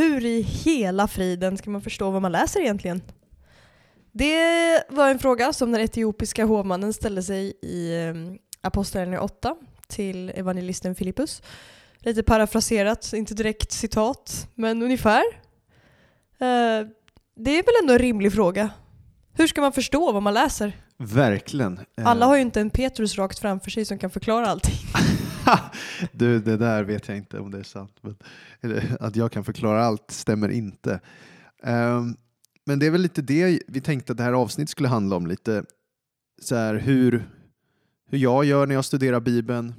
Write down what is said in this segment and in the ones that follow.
Hur i hela friden ska man förstå vad man läser egentligen? Det var en fråga som den etiopiska hovmannen ställde sig i eh, Apostlagärningarna 8 till evangelisten Filippus. Lite parafraserat, inte direkt citat, men ungefär. Eh, det är väl ändå en rimlig fråga. Hur ska man förstå vad man läser? Verkligen. Eh, Alla har ju inte en Petrus rakt framför sig som kan förklara allting. du, det där vet jag inte om det är sant. Men, eller, att jag kan förklara allt stämmer inte. Ehm, men det är väl lite det vi tänkte att det här avsnittet skulle handla om. Lite så här hur, hur jag gör när jag studerar Bibeln.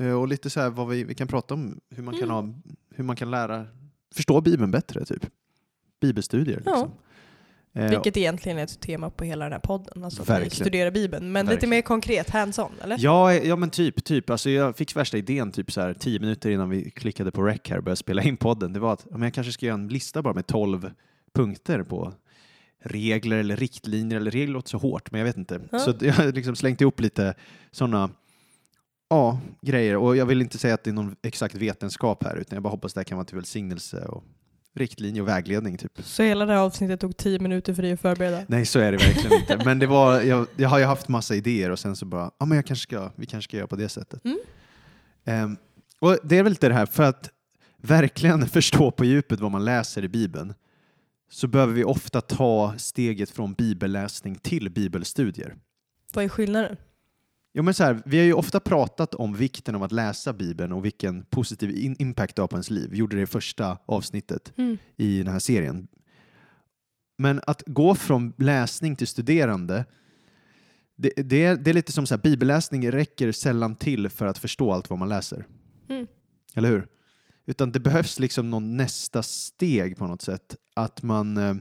Eh, och lite så här vad vi, vi kan prata om hur man kan, Mm. ha, hur man kan lära, förstå Bibeln bättre. typ. Bibelstudier. Ja. Liksom. Eh, Vilket egentligen är ett tema på hela den här podden, alltså att vi Verkligen. studerar Bibeln. Men lite Verkligen. mer konkret, hands-on, eller? Ja, ja men typ. typ. Alltså jag fick värsta idén typ så här tio minuter innan vi klickade på rec här och började spela in podden. Det var att men jag kanske ska göra en lista bara med tolv punkter på regler eller riktlinjer. Eller regler låter så hårt, men jag vet inte. Ja. Så att jag har liksom slängt ihop lite sådana ja, grejer. Och jag vill inte säga att det är någon exakt vetenskap här, utan jag bara hoppas det här kan vara till välsignelse och riktlinje och vägledning. Typ. Så hela det här avsnittet tog tio minuter för dig att förbereda? Nej, så är det verkligen inte. Men det var, jag, jag har ju haft massa idéer och sen så bara, ja men jag kanske ska, vi kanske ska göra på det sättet. Mm. Ehm, och det är väl lite det här, för att verkligen förstå på djupet vad man läser i Bibeln så behöver vi ofta ta steget från bibelläsning till bibelstudier. Vad är skillnaden? Jo, men så här, vi har ju ofta pratat om vikten av att läsa Bibeln och vilken positiv in- impact det har på ens liv. Vi gjorde det i första avsnittet Mm. i den här serien. Men att gå från läsning till studerande, det, det, är, det är lite som så här, bibelläsning räcker sällan till för att förstå allt vad man läser. Mm. Eller hur? Utan det behövs liksom någon nästa steg på något sätt. Att man...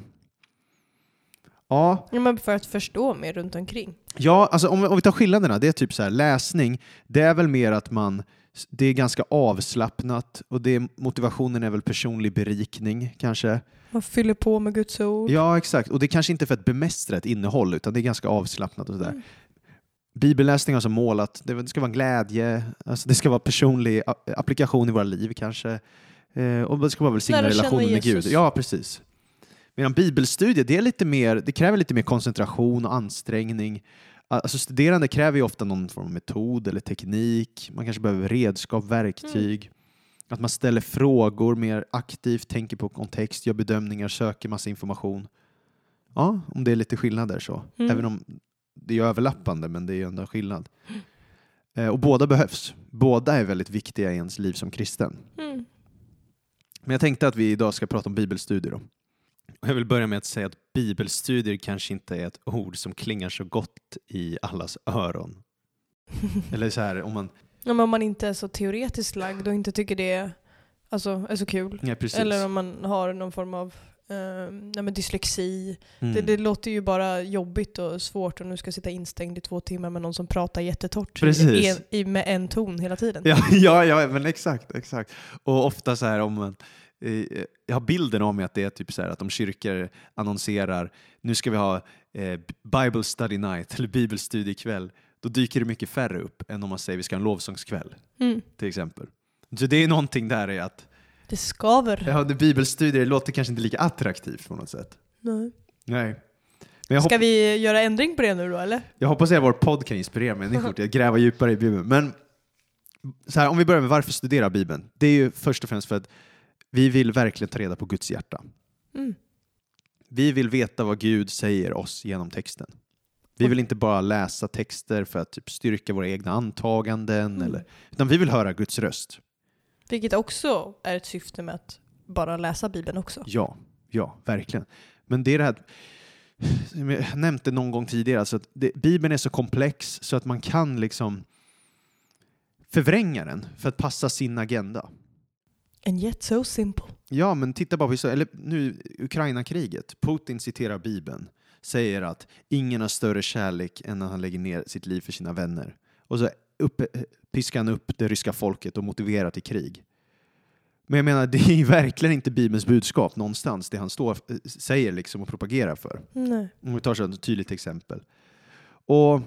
Ja, Ja, men för att förstå mer runt omkring. Ja, alltså om, vi- om vi tar skillnaderna, det är typ så här, läsning, det är väl mer att man, det är ganska avslappnat och det motivationen är väl personlig berikning kanske. Man fyller på med Guds ord. Ja, exakt. Och det är kanske inte för att bemästra ett innehåll, utan det är ganska avslappnat och sådär. Mm. Bibelläsning har som mål att det ska vara en glädje, alltså det ska vara personlig applikation i våra liv kanske. Eh, och det ska vara välsigna relationen med. Gud. Ja, precis. Medan bibelstudier, det, är lite mer, det kräver lite mer koncentration och ansträngning. Alltså studerande kräver ju ofta någon form av metod eller teknik. Man kanske behöver redskap, verktyg. Att man ställer frågor mer aktivt, tänker på kontext, gör bedömningar, söker massa information. Ja, om det är lite skillnader så. Mm. Även om det är överlappande, men det är ju ändå skillnad. Eh, och båda behövs. Båda är väldigt viktiga i ens liv som kristen. Mm. Men jag tänkte att vi idag ska prata om bibelstudier. Då. Och jag vill börja med att säga att bibelstudier kanske inte är ett ord som klingar så gott i allas öron. Eller så här, om man... Ja, men om man inte är så teoretiskt lagd och inte tycker det är, alltså, är så kul. Ja. Eller om man har någon form av eh, nej, men dyslexi. Mm. Det, det låter ju bara jobbigt och svårt och nu ska sitta instängd i två timmar med någon som pratar jättetort i, i, med en ton hela tiden. Ja, ja, ja, men exakt, exakt. Och ofta så här om man, jag har bilden av mig att det är typ så här att om kyrkor annonserar nu ska vi ha eh, Bible study night eller bibelstudiekväll, då dyker det mycket färre upp än om man säger vi ska ha en lovsångskväll Mm. till exempel. Så det är någonting där i att Det skaver. ja, det bibelstudier låter kanske inte lika attraktivt på något sätt. Nej. Nej. Men jag, Ska vi göra ändring på det nu då eller? jag hoppas att vår podd kan inspirera människor till att gräva djupare i Bibeln. Men så här, om vi börjar med varför studera Bibeln. Det är ju först och främst för att vi vill verkligen ta reda på Guds hjärta. Mm. Vi vill veta vad Gud säger oss genom texten. Vi vill inte bara läsa texter för att typ styrka våra egna antaganden, Mm. eller, utan vi vill höra Guds röst. Vilket också är ett syfte med att bara läsa Bibeln också. Ja, ja, verkligen. Men det är det här, som jag nämnde någon gång tidigare, alltså att det, Bibeln är så komplex så att man kan liksom förvränga den för att passa sin agenda. And yet so simple. Ja, men titta bara på eller nu Ukraina-kriget. Putin citerar Bibeln, säger att ingen har större kärlek än när han lägger ner sitt liv för sina vänner. Och så upp, piskar han upp det ryska folket och motiverar till krig. Men jag menar, det är ju verkligen inte Bibelns budskap någonstans, det han står, säger liksom och propagerar för. Nej. Om vi tar så ett tydligt exempel. Och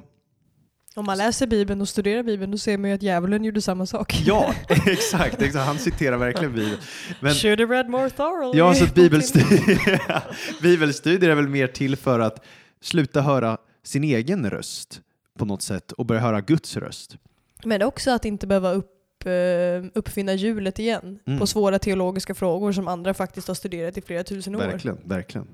Om man läser Bibeln och studerar Bibeln då ser man ju att djävulen gjorde samma sak. ja, exakt, exakt, han citerar verkligen Bibeln. Men, Should have read more thoroughly. ja, så att bibelstudier, bibelstudier är väl mer till för att sluta höra sin egen röst på något sätt och börja höra Guds röst. Men också att inte behöva upp, eh, uppfinna hjulet igen Mm. på svåra teologiska frågor som andra faktiskt har studerat i flera tusen år. Verkligen, verkligen.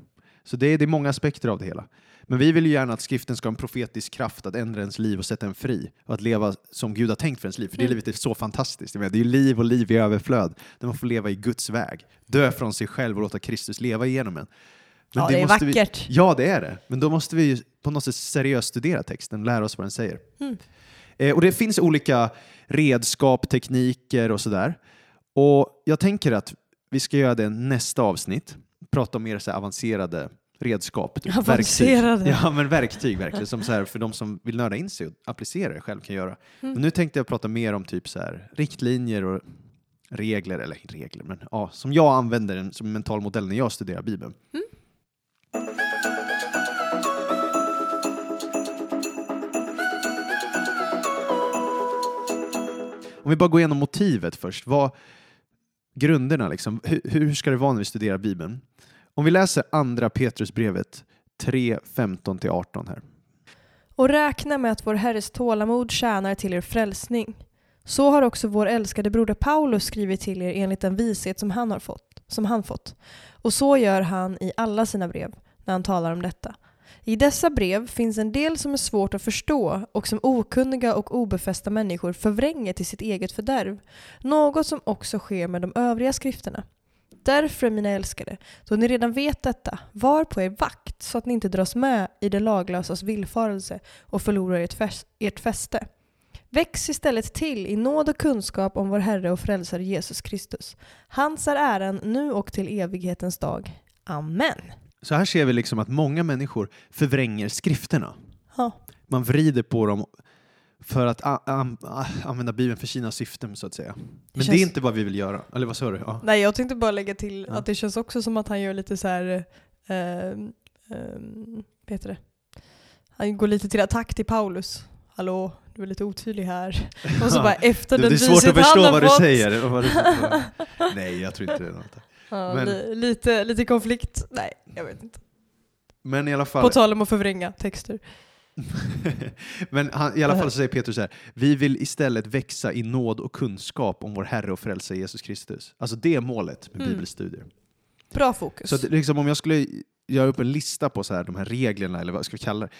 Så det är, det är många aspekter av det hela. Men vi vill ju gärna att skriften ska ha en profetisk kraft att ändra ens liv och sätta en fri och att leva som Gud har tänkt för ens liv. För det Mm. livet är så fantastiskt. Det är ju liv och liv i överflöd där man får leva i Guds väg. Dö från sig själv och låta Kristus leva igenom en. Men ja, det är måste vi- vackert. Ja, det är det. Men då måste vi ju på något sätt seriöst studera texten, lära oss vad den säger. Mm. Eh, och det finns olika redskap, tekniker och sådär. Och jag tänker att vi ska göra det nästa avsnitt. Prata om mer så avancerade redskap. typ Avancerade. Verktyg. Ja, men verktyg verkligen. Som så här, för de som vill nörda in sig och applicera det själv kan göra. Mm. Men nu tänkte jag prata mer om typ så här, riktlinjer och regler, eller regler, men ja, som jag använder den som mental modell när jag studerar Bibeln. Mm. Om vi bara går igenom motivet först. Vad, grunderna, liksom. hur, hur ska det vara när vi studerar Bibeln? Om vi läser andra Petrusbrevet 3, 15-18 här. Och räkna med att vår Herres tålamod tjänar till er frälsning. Så har också vår älskade broder Paulus skrivit till er enligt den vishet som han har fått, som han fått. Och så gör han i alla sina brev, när han talar om detta. I dessa brev finns en del som är svårt att förstå och som okunniga och obefästa människor förvränger till sitt eget fördärv, något som också sker med de övriga skrifterna. Därför, mina älskade, då ni redan vet detta, var på er vakt så att ni inte dras med i det laglösas villfarelse och förlorar ert, fäs- ert fäste. Väx istället till i nåd och kunskap om vår Herre och Frälsare Jesus Kristus. Hans är äran nu och till evighetens dag. Amen. Så här ser vi liksom att många människor förvränger skrifterna. Ja. Man vrider på dem för att använda Bibeln för sina syften så att säga. Men det känns- är inte vad vi vill göra. Eller vad sa du? Ja. Nej, jag tänkte bara lägga till Ja. att det känns också som att han gör lite så här, eh, eh, heter det? Han går lite till attack till Paulus. Hallå, du är lite otydlig här. Och så bara efter det, den det är svårt att förstå vad du fått. säger. Nej, jag tror inte det. Ja, Men- li, lite, lite konflikt. Nej, jag vet inte. Men i alla fall. På tal om att förvränga texter. Men han, i alla fall så säger Petrus så här, vi vill istället växa i nåd och kunskap om vår Herre och Frälsare Jesus Kristus. Alltså det är målet med Mm. bibelstudier. Bra fokus. Så att, liksom, om jag skulle göra upp en lista på så här, de här reglerna, eller vad ska vi kalla det?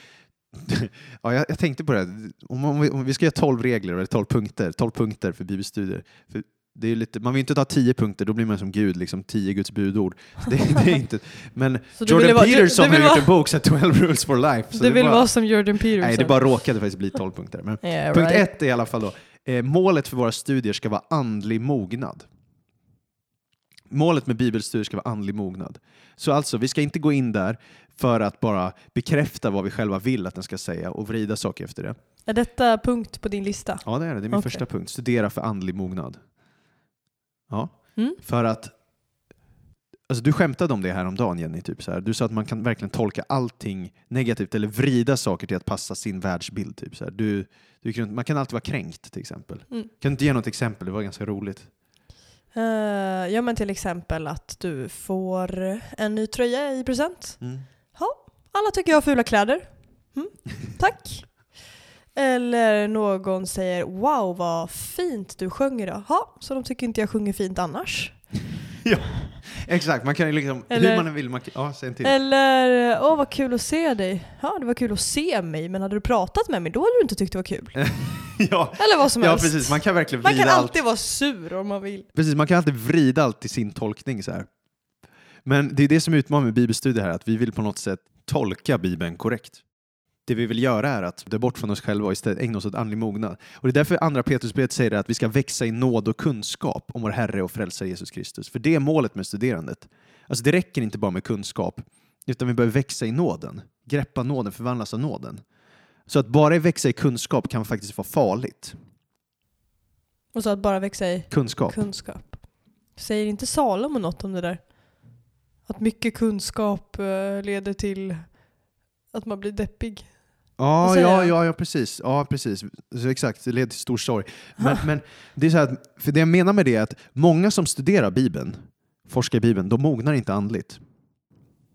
ja, jag, jag tänkte på det, här. om, om, vi, om vi ska göra 12 regler, eller 12 punkter, 12 punkter för bibelstudier. För det är lite, man vill inte ta 10 punkter, då blir man som Gud, liksom 10 Guds budord. Det, det är inte, men du Jordan vara- du- Peterson du har vill gjort en bok, så här, 12 rules for life. Så du det vill bara, vara som Jordan Peterson? Nej, det bara råkade faktiskt bli 12 punkter. Men Yeah, Punkt right. ett är i alla fall då, eh, målet för våra studier ska vara andlig mognad. Målet med bibelstudier ska vara andlig mognad. Så alltså, vi ska inte gå in där för att bara bekräfta vad vi själva vill att den ska säga och vrida saker efter det. Är detta punkt på din lista? Ja, det är det. Det är min Okej. första punkt. Studera för andlig mognad. Ja, Mm. för att Alltså, du skämtade om det här om dagen Jenny. Typ, så här. Du sa att man kan verkligen tolka allting negativt eller vrida saker till att passa sin världsbild. Typ, så här. Du, du, man kan alltid vara kränkt till exempel. Mm. Kan du inte ge något exempel? Det var ganska roligt. Eh, ja men till exempel att du får en ny tröja i present. Alla tycker jag har fula kläder. Mm. Tack. Eller någon säger wow vad fint du sjöng idag. Ja, så de tycker inte jag sjunger fint annars. Exakt, man kan ju liksom, Eller- hur man vill, man kan, ja, säg en till. Eller åh vad kul att se dig. Ja det var kul att se mig men hade du pratat med mig då hade du inte tyckt det var kul. ja, Eller vad som ja, helst. precis, man kan verkligen Man vrida kan allt. alltid vara sur om man vill. Precis, man kan alltid vrida allt till sin tolkning så här. Men det är det som är utmaningen med bibelstudier här, att vi vill på något sätt tolka Bibeln korrekt. Det vi vill göra är att dö bort från oss själva och istället ägna oss åt andlig mognad. Och det är därför andra Petrusbrevet säger att vi ska växa i nåd och kunskap om vår Herre och Frälsare Jesus Kristus. För det är målet med studerandet. Alltså det räcker inte bara med kunskap, utan vi behöver växa i nåden. Greppa nåden, förvandlas av nåden. Så att bara växa i kunskap kan faktiskt vara farligt. Och så att bara växa i Kunskap. kunskap. Säger inte Salomo något om det där? Att mycket kunskap eh, leder till att man blir deppig. Ja, ja, ja, ja, precis. Ja, precis. Så exakt, det leder till stor sorg. Men, men det är så här, för det jag menar med det är att många som studerar Bibeln, forskar i Bibeln, de mognar inte andligt.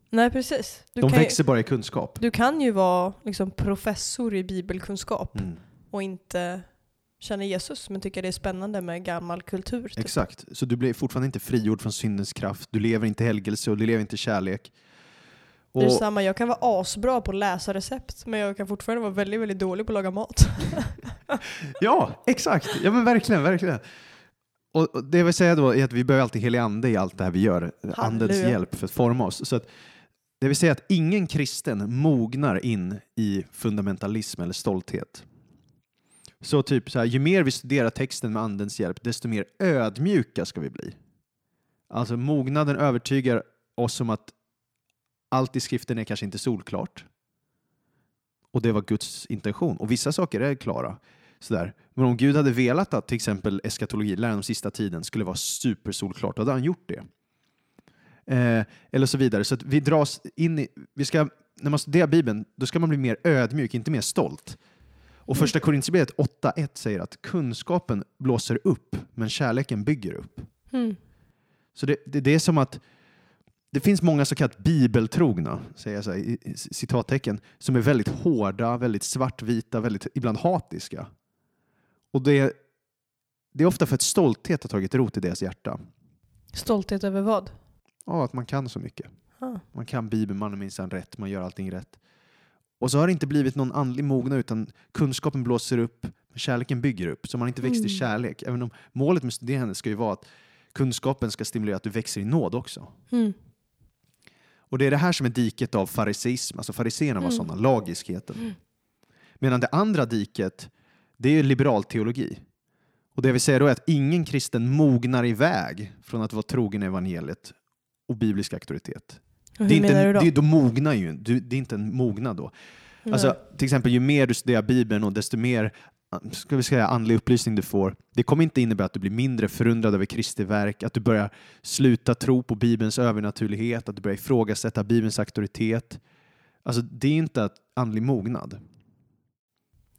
Nej, precis. Du, De kan, ju, växer bara i kunskap. du kan ju vara liksom professor i bibelkunskap Mm. och inte känna Jesus men tycka det är spännande med gammal kultur. Typ. Exakt. Så du blir fortfarande inte frigjord från syndens kraft. Du lever inte i helgelse och du lever inte i kärlek. Det är Och, samma, jag kan vara asbra på att läsa recept men jag kan fortfarande vara väldigt, väldigt dålig på att laga mat. ja, exakt. Ja, men verkligen, verkligen. Och och det vill säga då är att vi behöver alltid helig ande i allt det här vi gör. Andens Halleluja. hjälp för att forma oss. Så att, det vill säga att ingen kristen mognar in i fundamentalism eller stolthet. Så typ så här, ju mer vi studerar texten med andens hjälp, desto mer ödmjuka ska vi bli. Alltså mognaden övertygar oss om att allt i skriften är kanske inte solklart. Och det var Guds intention. Och vissa saker är klara. Sådär. Men om Gud hade velat att till exempel eskatologi, läran om sista tiden, skulle vara supersolklart, då hade han gjort det. Eh, eller så vidare. Så vi dras in i, vi ska, när man studerar Bibeln, då ska man bli mer ödmjuk, inte mer stolt. Och första Korinthierbrevet 8.1 säger att kunskapen blåser upp, men kärleken bygger upp. Mm. Så det, det, det är som att det finns många så kallat bibeltrogna, säger jag så här, i, i citattecken, som är väldigt hårda, väldigt svartvita, väldigt ibland hatiska. Och det är, det är ofta för att stolthet har tagit rot i deras hjärta. Stolthet över vad? Ja, att man kan så mycket. Ah. Man kan Bibeln, man är minsann rätt, man gör allting rätt. Och så har det inte blivit någon andlig mognad utan kunskapen blåser upp, kärleken bygger upp. Så man har inte växt i Mm. kärlek. Även om målet med studerandet ska ju vara att kunskapen ska stimulera att du växer i nåd också. Mm. Och det är det här som är diket av fariseism. Alltså fariséerna var Mm. sådana, lagiskheten. Medan det andra diket, det är liberal teologi. Och det vill säga då är att ingen kristen mognar iväg från att vara trogen evangeliet och biblisk auktoritet. Och hur Det är inte, menar du då? Det, då mognar ju, det är inte en mognad då. Alltså, till exempel, ju mer du studerar Bibeln och desto mer ska vi säga, andlig upplysning du får, det kommer inte innebära att du blir mindre förundrad över Kristi verk, att du börjar sluta tro på Bibelns övernaturlighet, att du börjar ifrågasätta Bibelns auktoritet. Alltså, det är inte att andlig mognad.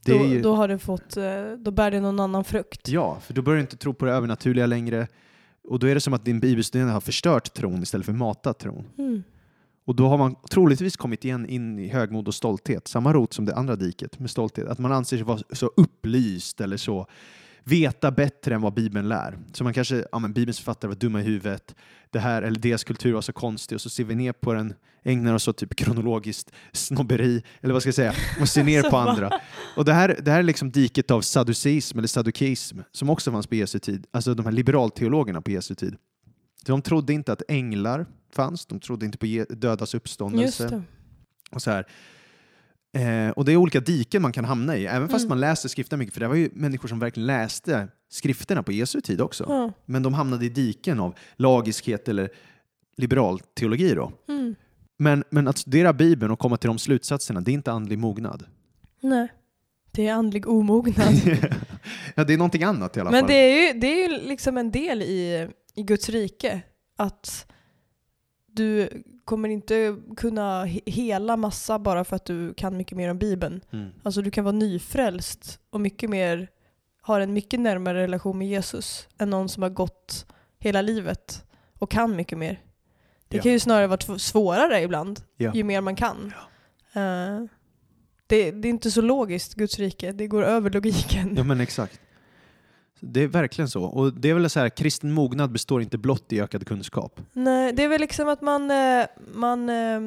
Då, ju, då har du fått, eh, då bär det någon annan frukt. Ja, för då börjar du inte tro på det övernaturliga längre. Och då är det som att din bibelstudie har förstört tron istället för matat tron. Mm. Och då har man troligtvis kommit igen in i högmod och stolthet, samma rot som det andra diket med stolthet. Att man anser sig vara så upplyst eller så veta bättre än vad Bibeln lär. Så man kanske, ja men Bibelns författare var dumma i huvudet, det här eller deras kultur var så konstig och så ser vi ner på den, ägnar oss åt typ kronologiskt snobberi, eller vad ska jag säga, och ser ner på andra. Och det här, det här är liksom diket av sadduceism eller saddukeism som också fanns på Jesu tid, alltså de här liberalteologerna på Jesu tid. De trodde inte att änglar fanns, de trodde inte på dödas uppståndelse. det. Och, så här. Eh, och det är olika diken man kan hamna i, även fast Mm. man läser skrifterna mycket, för det var ju människor som verkligen läste skrifterna på Jesu tid också. Ja. Men de hamnade i diken av lagiskhet eller liberal teologi då. Mm. Men, men att studera Bibeln och komma till de slutsatserna, det är inte andlig mognad. Nej. Det är andlig omognad. ja, det är någonting annat i alla Men fall. det är ju, det är ju liksom en del i, i Guds rike. Att du kommer inte kunna he- hela massa bara för att du kan mycket mer om Bibeln. Mm. Alltså du kan vara nyfrälst och mycket mer, har en mycket närmare relation med Jesus än någon som har gått hela livet och kan mycket mer. Det Ja. kan ju snarare vara svårare ibland, Ja. ju mer man kan. Eh, det, det är inte så logiskt, Guds rike. Det går över logiken. Ja men exakt. Det är verkligen så. Och det är väl så här, kristen mognad består inte blott i ökad kunskap. Nej, det är väl liksom att man, eh, man eh,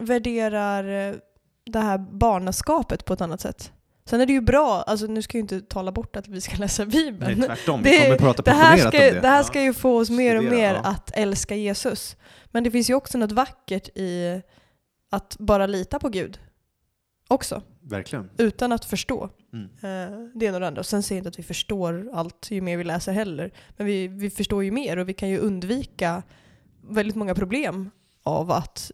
värderar eh, det här barnaskapet på ett annat sätt. Sen är det ju bra, alltså nu ska jag ju inte tala bort att vi ska läsa Bibeln. tvärtom. Det- vi kommer prata Det här, ska, om det. det här ska ju få oss mer och mer ja. att älska Jesus. Men det finns ju också något vackert i att bara lita på Gud. Också. Verkligen. utan att förstå. Mm. Eh, det ena och det andra. Och sen säger jag inte att vi förstår allt ju mer vi läser heller. Men vi, vi förstår ju mer och vi kan ju undvika väldigt många problem av att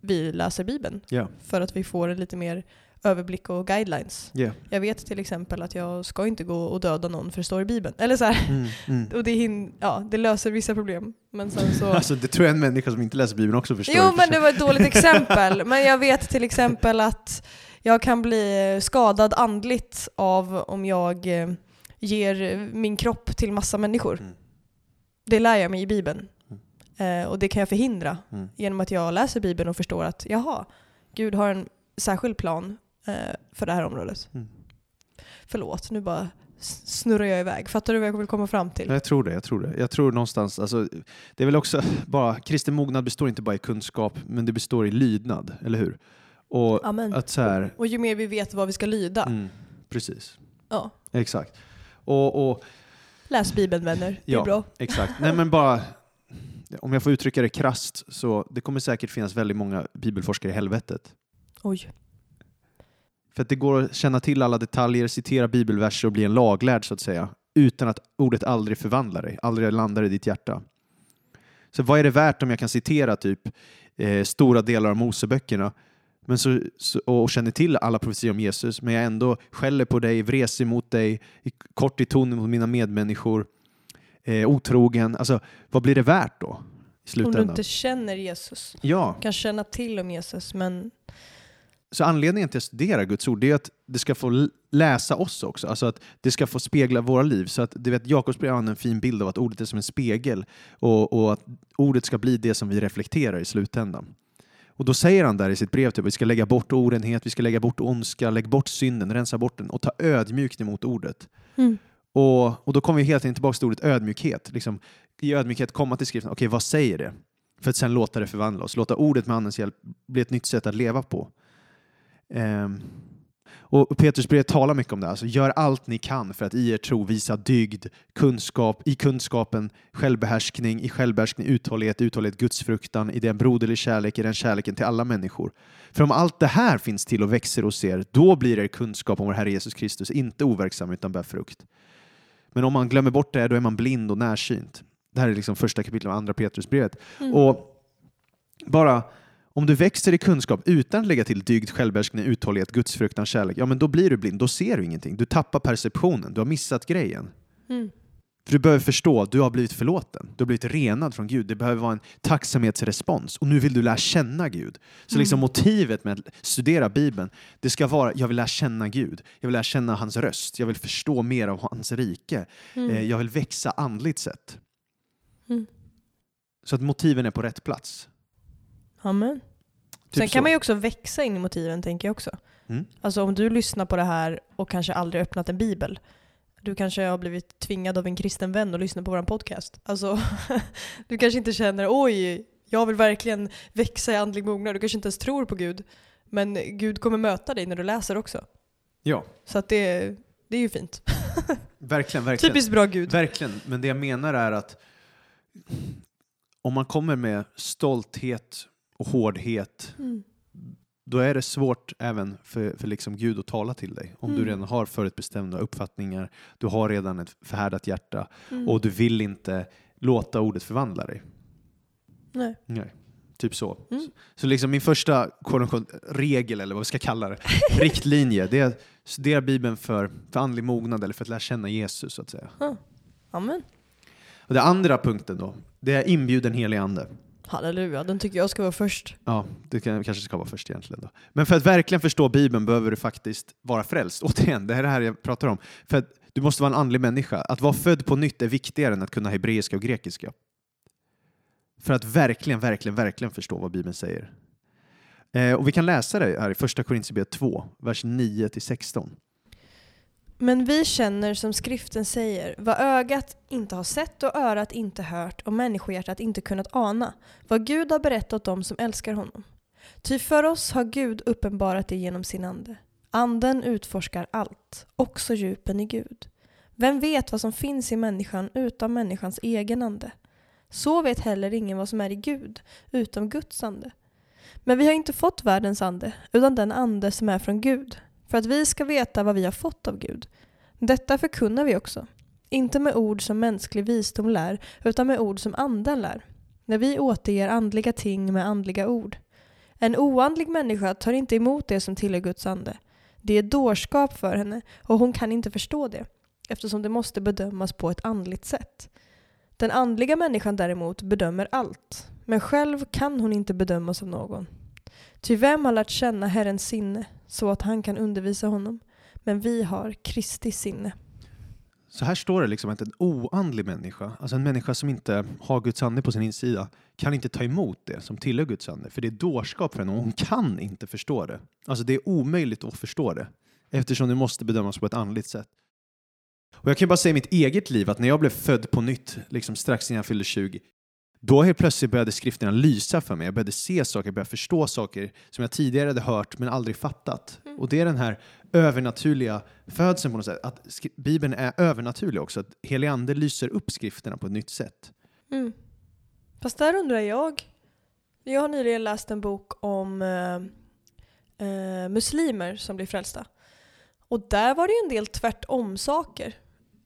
vi läser Bibeln. Ja. För att vi får en lite mer överblick och guidelines. Yeah. Jag vet till exempel att jag ska inte gå och döda någon för det står i Bibeln. Eller så här. Mm. Mm. Och det, ja, det löser vissa problem. Men sen så... Alltså, det tror jag en människa som inte läser Bibeln också förstår. Jo men det var ett dåligt exempel. Men jag vet till exempel att jag kan bli skadad andligt av om jag eh, ger min kropp till massa människor. Mm. Det lär jag mig i Bibeln. Eh, och det kan jag förhindra Mm. genom att jag läser Bibeln och förstår att jaha, Gud har en särskild plan eh, för det här området. Mm. Förlåt, nu bara snurrar jag iväg. Fattar du vad jag vill komma fram till? Jag tror det. Jag tror det. Jag tror någonstans, alltså, det är väl också bara, kristen mognad består inte bara i kunskap, men det består i lydnad, eller hur? Och Amen. att så här, Och ju mer vi vet vad vi ska lyda. mm, precis, Ja. exakt. Och, och Läs Bibeln vänner, det är Ja. bra. exakt, nej men bara, om jag får uttrycka det krasst, så det kommer säkert finnas väldigt många bibelforskare i helvetet. Oj. För att det går att känna till alla detaljer, citera bibelverser och bli en laglärd så att säga, utan att ordet aldrig förvandlar dig, aldrig landar i ditt hjärta. Så vad är det värt om jag kan citera typ eh, stora delar av Moseböckerna men så, så, och känner till alla profetior om Jesus, men jag ändå skäller på dig, vresig mot dig, kort i tonen mot mina medmänniskor, eh, otrogen. Alltså, vad blir det värt då? I Om du slutändan? inte känner Jesus. Ja, kan känna till om Jesus men Så anledningen till att studera Guds ord är att det ska få läsa oss också, alltså att det ska få spegla våra liv. Så att du vet, Jakobsbrevet har en fin bild av att ordet är som en spegel och, och att ordet ska bli det som vi reflekterar i slutändan. Och då säger han där i sitt brev typ, att vi ska lägga bort orenhet, vi ska lägga bort ondska, lägga bort synden, rensa bort den och ta ödmjukt emot ordet. mm. Och, och då kommer vi helt enkelt tillbaka till ordet ödmjukhet. Liksom, I ödmjukhet komma till skriften, okej vad säger det? För att sen låta det förvandla oss, låta ordet med andens hjälp bli ett nytt sätt att leva på. Ehm, och Petrus brev talar mycket om det, alltså gör allt ni kan för att i er tro visa dygd, kunskap, i kunskapen självbehärskning, i självbehärskning uthållighet, uthållighet gudsfruktan, i den broderlig kärlek, i den kärleken till alla människor. För om allt det här finns till och växer hos er, då blir er kunskap om vår Herre Jesus Kristus inte overksam utan bär frukt. Men om man glömmer bort det, då är man blind och närsynt. Det här är liksom första kapitlet av andra Petrusbrevet. Mm. Och bara om du växer i kunskap utan att lägga till dygd, självbehärskning, uthållighet, gudsfruktan, kärlek, ja men då blir du blind, då ser du ingenting. Du tappar perceptionen, du har missat grejen. Mm. För du behöver förstå att du har blivit förlåten, du har blivit renad från Gud. Det behöver vara en tacksamhetsrespons och nu vill du lära känna Gud. Så liksom Mm. motivet med att studera Bibeln, det ska vara jag vill lära känna Gud, jag vill lära känna hans röst, jag vill förstå mer av hans rike, Mm. eh, jag vill växa andligt sett. Mm. Så att motiven är på rätt plats. Amen. Typ Sen så. kan man ju också växa in i motiven tänker jag också. Mm. Alltså om du lyssnar på det här och kanske aldrig öppnat en bibel. Du kanske har blivit tvingad av en kristen vän att lyssna på vår podcast. Alltså, du kanske inte känner oj, jag vill verkligen växa i andlig mognad. Du kanske inte ens tror på Gud. Men Gud kommer möta dig när du läser också. Ja, Så att det, det är ju fint. verkligen, verkligen. Typiskt bra Gud. Verkligen, men det jag menar är att om man kommer med stolthet och hårdhet, Mm. då är det svårt även för, för liksom Gud att tala till dig. Om du Mm. redan har förutbestämda uppfattningar, du har redan ett förhärdat hjärta Mm. och du vill inte låta ordet förvandla dig. Nej. Nej. Typ så. Mm. Så liksom min första regel, eller vad vi ska kalla det, riktlinje, det är att studera Bibeln för, för andlig mognad eller för att lära känna Jesus. så att säga. Amen. Och det andra punkten då, det är inbjuden helig ande. Halleluja, den tycker jag ska vara först. Ja, det kanske ska vara först egentligen. Då. Men för att verkligen förstå Bibeln behöver du faktiskt vara frälst. Återigen, det här är det här jag pratar om. För att du måste vara en andlig människa. Att vara född på nytt är viktigare än att kunna hebreiska och grekiska. För att verkligen, verkligen, verkligen förstå vad Bibeln säger. Eh, och vi kan läsa det här i första Korinthierbrevet 2, vers 9-16. Men vi känner som skriften säger, vad ögat inte har sett och örat inte hört och människohjärtat inte kunnat ana, vad Gud har berättat dem som älskar honom. Ty för oss har Gud uppenbarat det genom sin ande. Anden utforskar allt, också djupen i Gud. Vem vet vad som finns i människan utan människans egen ande? Så vet heller ingen vad som är i Gud, utom Guds ande. Men vi har inte fått världens ande, utan den ande som är från Gud för att vi ska veta vad vi har fått av Gud. Detta förkunnar vi också. Inte med ord som mänsklig visdom lär, utan med ord som anden lär. När vi återger andliga ting med andliga ord. En oandlig människa tar inte emot det som tillhör Guds ande. Det är dårskap för henne och hon kan inte förstå det, eftersom det måste bedömas på ett andligt sätt. Den andliga människan däremot bedömer allt, men själv kan hon inte bedömas av någon. Ty vem har lärt känna Herrens sinne så att han kan undervisa honom? Men vi har Kristi sinne. Så här står det liksom att en oandlig människa, alltså en människa som inte har Guds ande på sin insida, kan inte ta emot det som tillhör Guds ande, för det är dårskap för henne och hon kan inte förstå det. Alltså det är omöjligt att förstå det, eftersom det måste bedömas på ett andligt sätt. Och jag kan bara säga i mitt eget liv att när jag blev född på nytt, liksom strax innan jag fyllde 20, då helt plötsligt började skrifterna lysa för mig. Jag började se saker, jag började förstå saker som jag tidigare hade hört men aldrig fattat. Mm. Och det är den här övernaturliga födseln på något sätt, att Bibeln är övernaturlig också, att helig ande lyser upp skrifterna på ett nytt sätt. Mm. Fast där undrar jag. Jag har nyligen läst en bok om eh, eh, muslimer som blir frälsta. Och där var det en del tvärtom saker.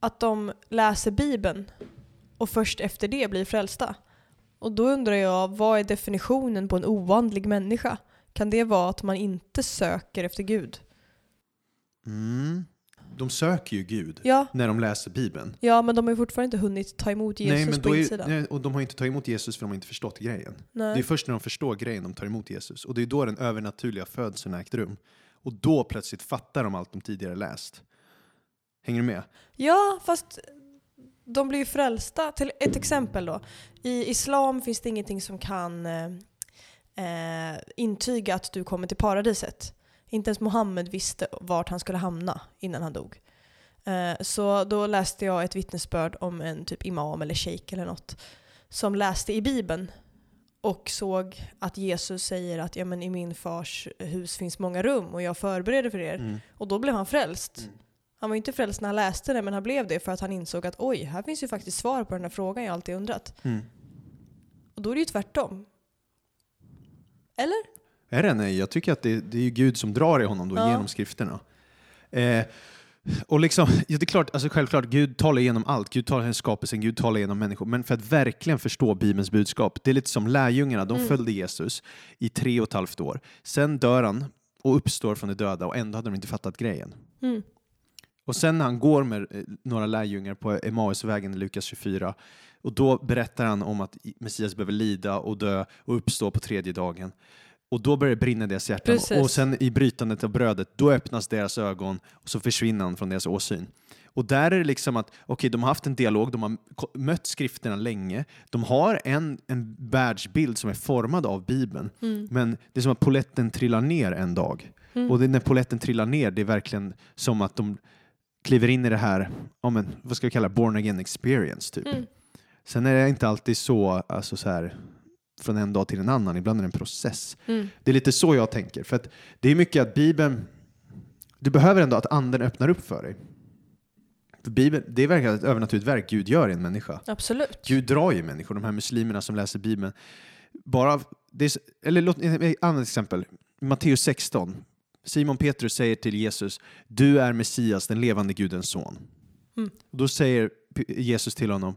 Att de läser Bibeln och först efter det blir frälsta. Och då undrar jag, vad är definitionen på en oandlig människa? Kan det vara att man inte söker efter Gud? Mm. De söker ju Gud Ja, när de läser Bibeln. ja men de har ju fortfarande inte hunnit ta emot Jesus nej, men på då är, insidan. nej, och de har inte tagit emot Jesus för de har inte förstått grejen. Nej. Det är först när de förstår grejen de tar emot Jesus. Och det är då den övernaturliga födseln ägt rum. Och då plötsligt fattar de allt de tidigare läst. Hänger du med? Ja, fast de blir ju frälsta. Till ett exempel då. I islam finns det ingenting som kan eh, intyga att du kommer till paradiset. Inte ens Mohammed visste vart han skulle hamna innan han dog. Eh, så då läste jag ett vittnesbörd om en typ imam eller sheik eller något som läste i bibeln och såg att Jesus säger att ja, men i min fars hus finns många rum och jag förbereder för er. Mm. Och då blev han frälst. Mm. Han var ju inte frälst när han läste det, men han blev det för att han insåg att oj, här finns ju faktiskt svar på den här frågan jag alltid undrat. Mm. Och då är det ju tvärtom. Eller? Är det? Nej, jag tycker att det, det är Gud som drar i honom då Ja. genom skrifterna. Eh, och liksom, ja, det är klart, alltså självklart, Gud talar igenom allt. Gud talar genom skapelsen, Gud talar genom människor. Men för att verkligen förstå Bibelns budskap, det är lite som lärjungarna, de Mm. följde Jesus i tre och ett halvt år. Sen dör han och uppstår från de döda och ändå hade de inte fattat grejen. Mm. Och sen när han går med eh, några lärjungar på Emmausvägen i Lukas 24 och då berättar han om att Messias behöver lida och dö och uppstå på tredje dagen. Och då börjar det brinna i deras hjärtan. Precis. Och sen i brytandet av brödet, då öppnas deras ögon och så försvinner han från deras åsyn. Och där är det liksom att, okej, de har haft en dialog, de har mött skrifterna länge, de har en, en världsbild som är formad av Bibeln, Mm. men det är som att poletten trillar ner en dag. Mm. Och det, när poletten trillar ner, det är verkligen som att de kliver in i det här, ja, men, vad ska vi kalla born again experience. Typ. Mm. Sen är det inte alltid så, alltså så här, från en dag till en annan, ibland är det en process. Mm. Det är lite så jag tänker, för att det är mycket att Bibeln, du behöver ändå att anden öppnar upp för dig. För Bibeln, det är verkligen ett övernaturligt verk Gud gör i en människa. Absolut. Gud drar ju människor, de här muslimerna som läser Bibeln. Bara, det är, eller låt ett annat exempel. Matteus 16. Simon Petrus säger till Jesus, du är Messias, den levande Gudens son. Mm. Och då säger Jesus till honom,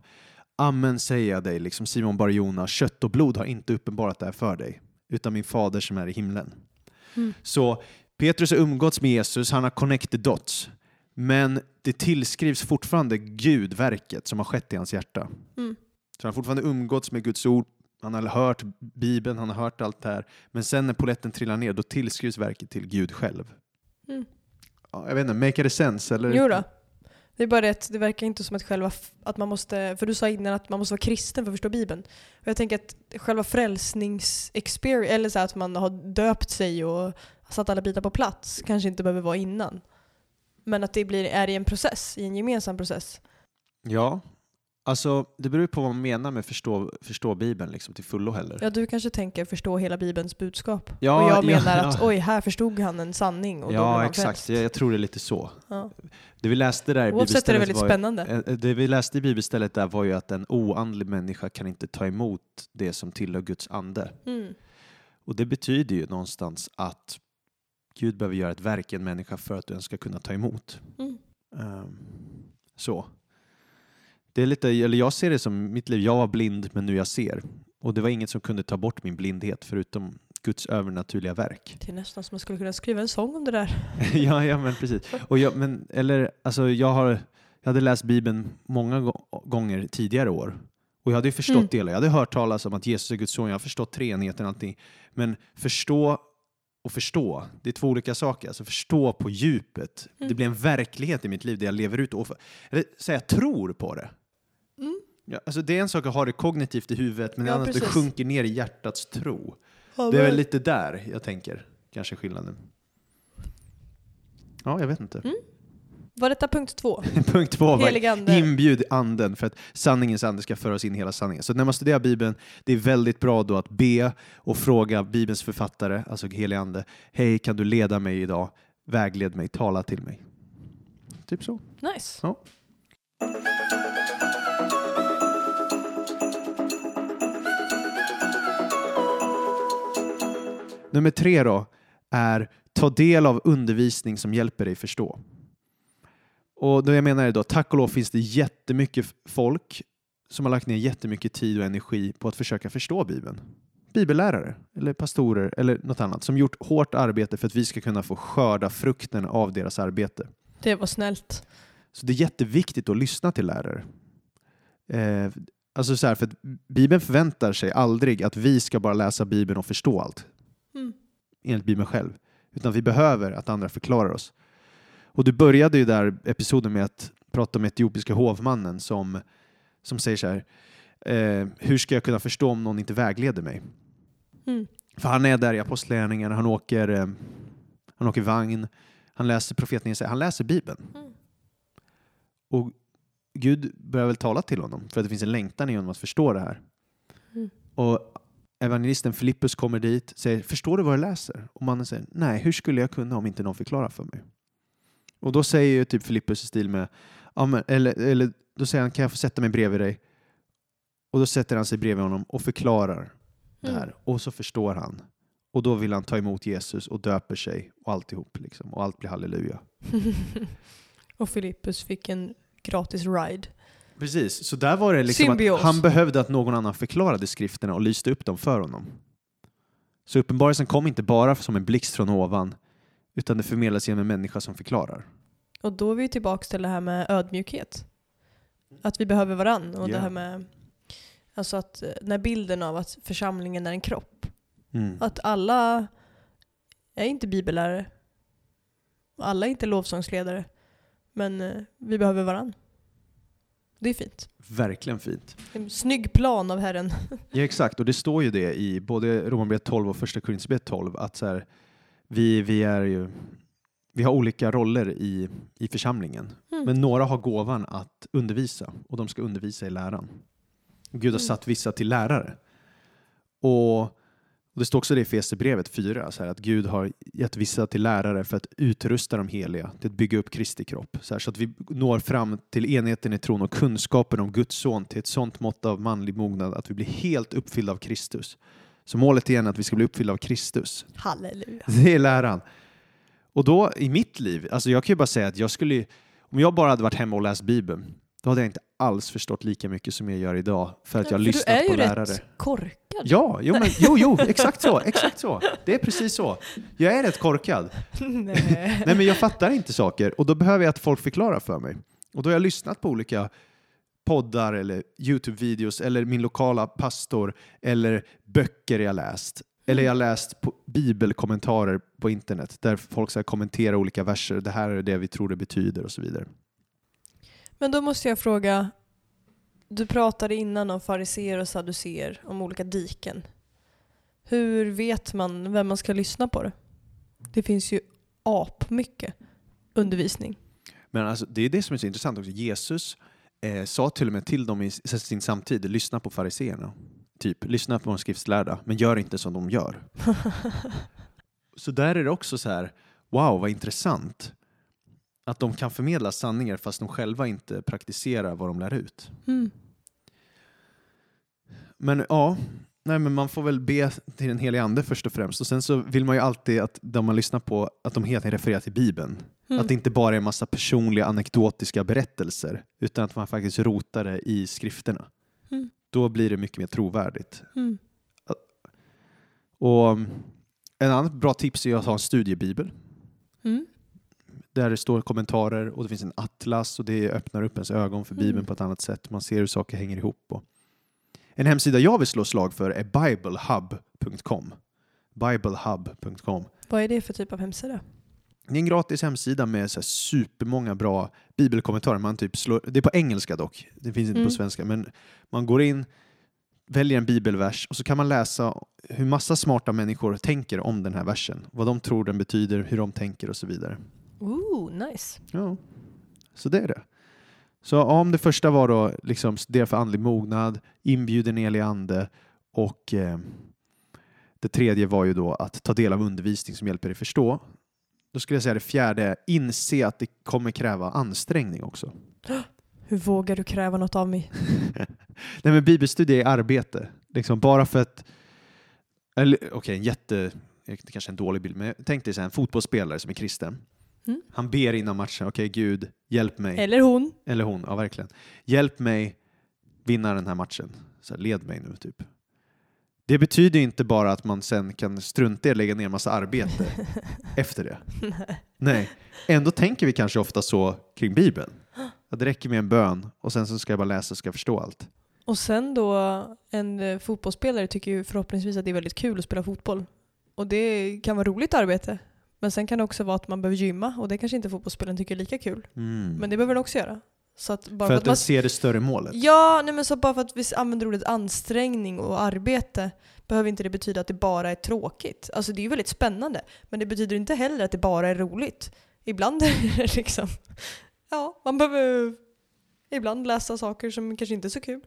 amen säger jag dig, liksom Simon Barjona, kött och blod har inte uppenbarat det här för dig, utan min fader som är i himlen. Mm. Så Petrus har umgåtts med Jesus, han har connected dots. Men det tillskrivs fortfarande Gud verket som har skett i hans hjärta. Mm. Så han har fortfarande umgåtts med Guds ord, han har hört Bibeln, han har hört allt det här. Men sen när poletten trillar ner, då tillskrivs verket till Gud själv. Mm. Ja, jag vet inte, make it sense? Eller? Jo då. Det är bara det att det verkar inte som att själva, att man måste, för du sa innan att man måste vara kristen för att förstå Bibeln. Och jag tänker att själva frälsnings-experience, eller så att man har döpt sig och satt alla bitar på plats, kanske inte behöver vara innan. Men att det blir, är i en process, i en gemensam process. Ja, alltså det beror på vad man menar med förstå, förstå Bibeln liksom, till fullo heller. Ja, du kanske tänker förstå hela Bibelns budskap. Ja, och jag ja, menar ja. att oj, här förstod han en sanning och då blev ja, han exakt. Jag, jag tror det är lite så. Ja. Det vi läste där i Oavsett är det väldigt var, spännande. Eh, Det vi läste i bibelstället där var ju att en oandlig människa kan inte ta emot det som tillhör Guds ande. Mm. Och det betyder ju någonstans att Gud behöver göra ett verk i en människa för att den ska kunna ta emot. Mm. Ehm, så. Det är lite, eller jag ser det som mitt liv, jag var blind men nu jag ser. Och det var inget som kunde ta bort min blindhet förutom Guds övernaturliga verk. Det är nästan som man skulle kunna skriva en sång om det där. ja, ja, men precis. Och jag, men, eller, alltså, jag, har, jag hade läst Bibeln många gå- gånger tidigare år. Och jag hade ju förstått Mm. delar. Jag hade hört talas om att Jesus är Guds son. Jag har förstått treenigheten och allting. Men förstå och förstå, det är två olika saker. Alltså förstå på djupet. Mm. Det blir en verklighet i mitt liv där jag lever ut och eller säga tror på det. Ja, alltså det är en sak att ha det kognitivt i huvudet, men Ja, annat att det precis. sjunker ner i hjärtats tro. Ja, Det är väl lite där jag tänker, kanske skillnaden. Ja, jag vet inte. Mm. Var detta punkt två? Punkt två var Helig ande. inbjud anden för att sanningens ande ska föra oss in i hela sanningen. Så när man studerar Bibeln, det är väldigt bra då att be och fråga Bibelns författare, alltså helig ande, hej kan du leda mig idag, vägled mig, tala till mig. Typ så. Nice. Ja. Nummer tre då är ta del av undervisning som hjälper dig förstå. Och då jag menar är då, tack och lov finns det jättemycket folk som har lagt ner jättemycket tid och energi på att försöka förstå Bibeln. Bibellärare eller pastorer eller något annat som gjort hårt arbete för att vi ska kunna få skörda frukten av deras arbete. Det var snällt. Så det är jätteviktigt att lyssna till lärare. Eh, alltså så här, för att Bibeln förväntar sig aldrig att vi ska bara läsa Bibeln och förstå allt, Mm. enligt Bibeln själv. Utan vi behöver att andra förklarar oss. Och du började ju där episoden med att prata om etiopiska hovmannen som, som säger så här, eh, hur ska jag kunna förstå om någon inte vägleder mig? Mm. För han är där i apostlagärningarna, han åker, eh, han åker vagn, han läser profeten Jesaja, han läser Bibeln. Mm. Och Gud börjar väl tala till honom för att det finns en längtan i honom att förstå det här. Mm. Och evangelisten Filippus kommer dit och säger, förstår du vad du läser? Och mannen säger, nej, hur skulle jag kunna om inte någon förklarar för mig? Och då säger ju typ Filippus i stil med, ja, men, eller, eller då säger han, kan jag få sätta mig bredvid dig? Och då sätter han sig bredvid honom och förklarar det här. Mm. Och så förstår han. Och då vill han ta emot Jesus och döper sig och alltihop liksom. Och allt blir halleluja. och Filippus fick en gratis ride. Precis, så där var det liksom Symbios. att han behövde att någon annan förklarade skrifterna och lyste upp dem för honom. Så uppenbarelsen kom inte bara som en blixt från ovan, utan det förmedlas genom en människa som förklarar. Och då är vi tillbaka till det här med ödmjukhet. Att vi behöver varann. Och Ja. det här med alltså att eh, när bilden av att församlingen är en kropp. Mm. Att alla är inte bibellärare. Alla är inte lovsångsledare. Men eh, vi behöver varann. Det är fint. Verkligen fint. En snygg plan av Herren. Ja, exakt. Och det står ju det i både Romarbrevet 12 och Första Korinthierbrevet 12 att så här, vi, vi, är ju, vi har olika roller i, i församlingen. Mm. Men några har gåvan att undervisa och de ska undervisa i läran. Gud har Mm. satt vissa till lärare. Och, och det står också det i Efesierbrevet 4, så här, att Gud har gett vissa till lärare för att utrusta de heliga, till att bygga upp Kristi kropp. Så, här, så att vi når fram till enheten i tron och kunskapen om Guds son till ett sånt mått av manlig mognad att vi blir helt uppfyllda av Kristus. Så målet är igen att vi ska bli uppfyllda av Kristus. Halleluja. Det är läran. Och då i mitt liv, alltså jag kan ju bara säga att jag skulle, om jag bara hade varit hemma och läst Bibeln, då hade jag inte alls förstått lika mycket som jag gör idag för att jag har lyssnat du är på ju lärare. rätt korkad. Ja, jo, men, jo, jo, exakt så, exakt så. Det är precis så. Jag är rätt korkad. Nej. Nej, men jag fattar inte saker och då behöver jag att folk förklarar för mig. Och då har jag lyssnat på olika poddar eller Youtube-videos eller min lokala pastor eller böcker jag läst. Eller jag har läst på bibelkommentarer på internet där folk ska kommentera olika verser. Det här är det vi tror det betyder och så vidare. Men då måste jag fråga, du pratade innan om fariseer och saduceer, om olika diken. Hur vet man vem man ska lyssna på det? Det finns ju apmycket undervisning. Men alltså, det är det som är så intressant också. Jesus eh, sa till och med till dem i sin samtid, lyssna på fariseerna. Typ, lyssna på de skriftslärda, men gör inte som de gör. så där är det också så här, wow vad intressant. Att de kan förmedla sanningar fast de själva inte praktiserar vad de lär ut. Mm. Men ja, Nej, men man får väl be till den helige ande först och främst. Och sen så vill man ju alltid att de man lyssnar på, att de hela tiden refererar till Bibeln. Mm. Att det inte bara är en massa personliga anekdotiska berättelser, utan att man faktiskt rotar det i skrifterna. Mm. Då blir det mycket mer trovärdigt. Mm. Och en annan bra tips är att ha en studiebibel. Där det står kommentarer och det finns en atlas och det öppnar upp ens ögon för Bibeln Mm. på ett annat sätt. Man ser hur saker hänger ihop. Och en hemsida jag vill slå slag för är biblehub.com. Biblehub.com. Vad är det för typ av hemsida? Det är en gratis hemsida med så här supermånga bra bibelkommentarer. Man typ slår, det är på engelska dock, det finns inte Mm. på svenska. Men man går in, väljer en bibelvers och så kan man läsa hur massa smarta människor tänker om den här versen. Vad de tror den betyder, hur de tänker och så vidare. Ooh, nice. Ja, så det är det. Så om det första var då liksom studera för andlig mognad, inbjud en helig ande och eh, det tredje var ju då att ta del av undervisning som hjälper dig förstå. Då skulle jag säga det fjärde är inse att det kommer kräva ansträngning också. Hur vågar du kräva något av mig? Nej men bibelstudie är arbete. Liksom bara för att, eller okej en jätte, det kanske är en dålig bild, men tänk dig så här, en fotbollsspelare som är kristen. Mm. Han ber innan matchen, okej Gud, hjälp mig. Eller hon. Eller hon, ja verkligen. Hjälp mig vinna den här matchen. Så här, led mig nu, typ. Det betyder inte bara att man sen kan strunta i att lägga ner massa arbete efter det. Nej. Nej. Ändå tänker vi kanske ofta så kring Bibeln. Att det räcker med en bön och sen så ska jag bara läsa och ska förstå allt. Och sen då, en eh, fotbollsspelare tycker ju förhoppningsvis att det är väldigt kul att spela fotboll. Och det kan vara roligt arbete. Men sen kan det också vara att man behöver gymma och det kanske inte fotbollsspelaren tycker är lika kul. Mm. Men det behöver den också göra. Så att bara för för att att man ser det större målet. Ja, nej men så bara för att vi använder ordet ansträngning och arbete behöver inte det betyda att det bara är tråkigt. Alltså det är ju väldigt spännande, men det betyder inte heller att det bara är roligt. Ibland är det liksom, ja, man behöver ibland läsa saker som kanske inte är så kul.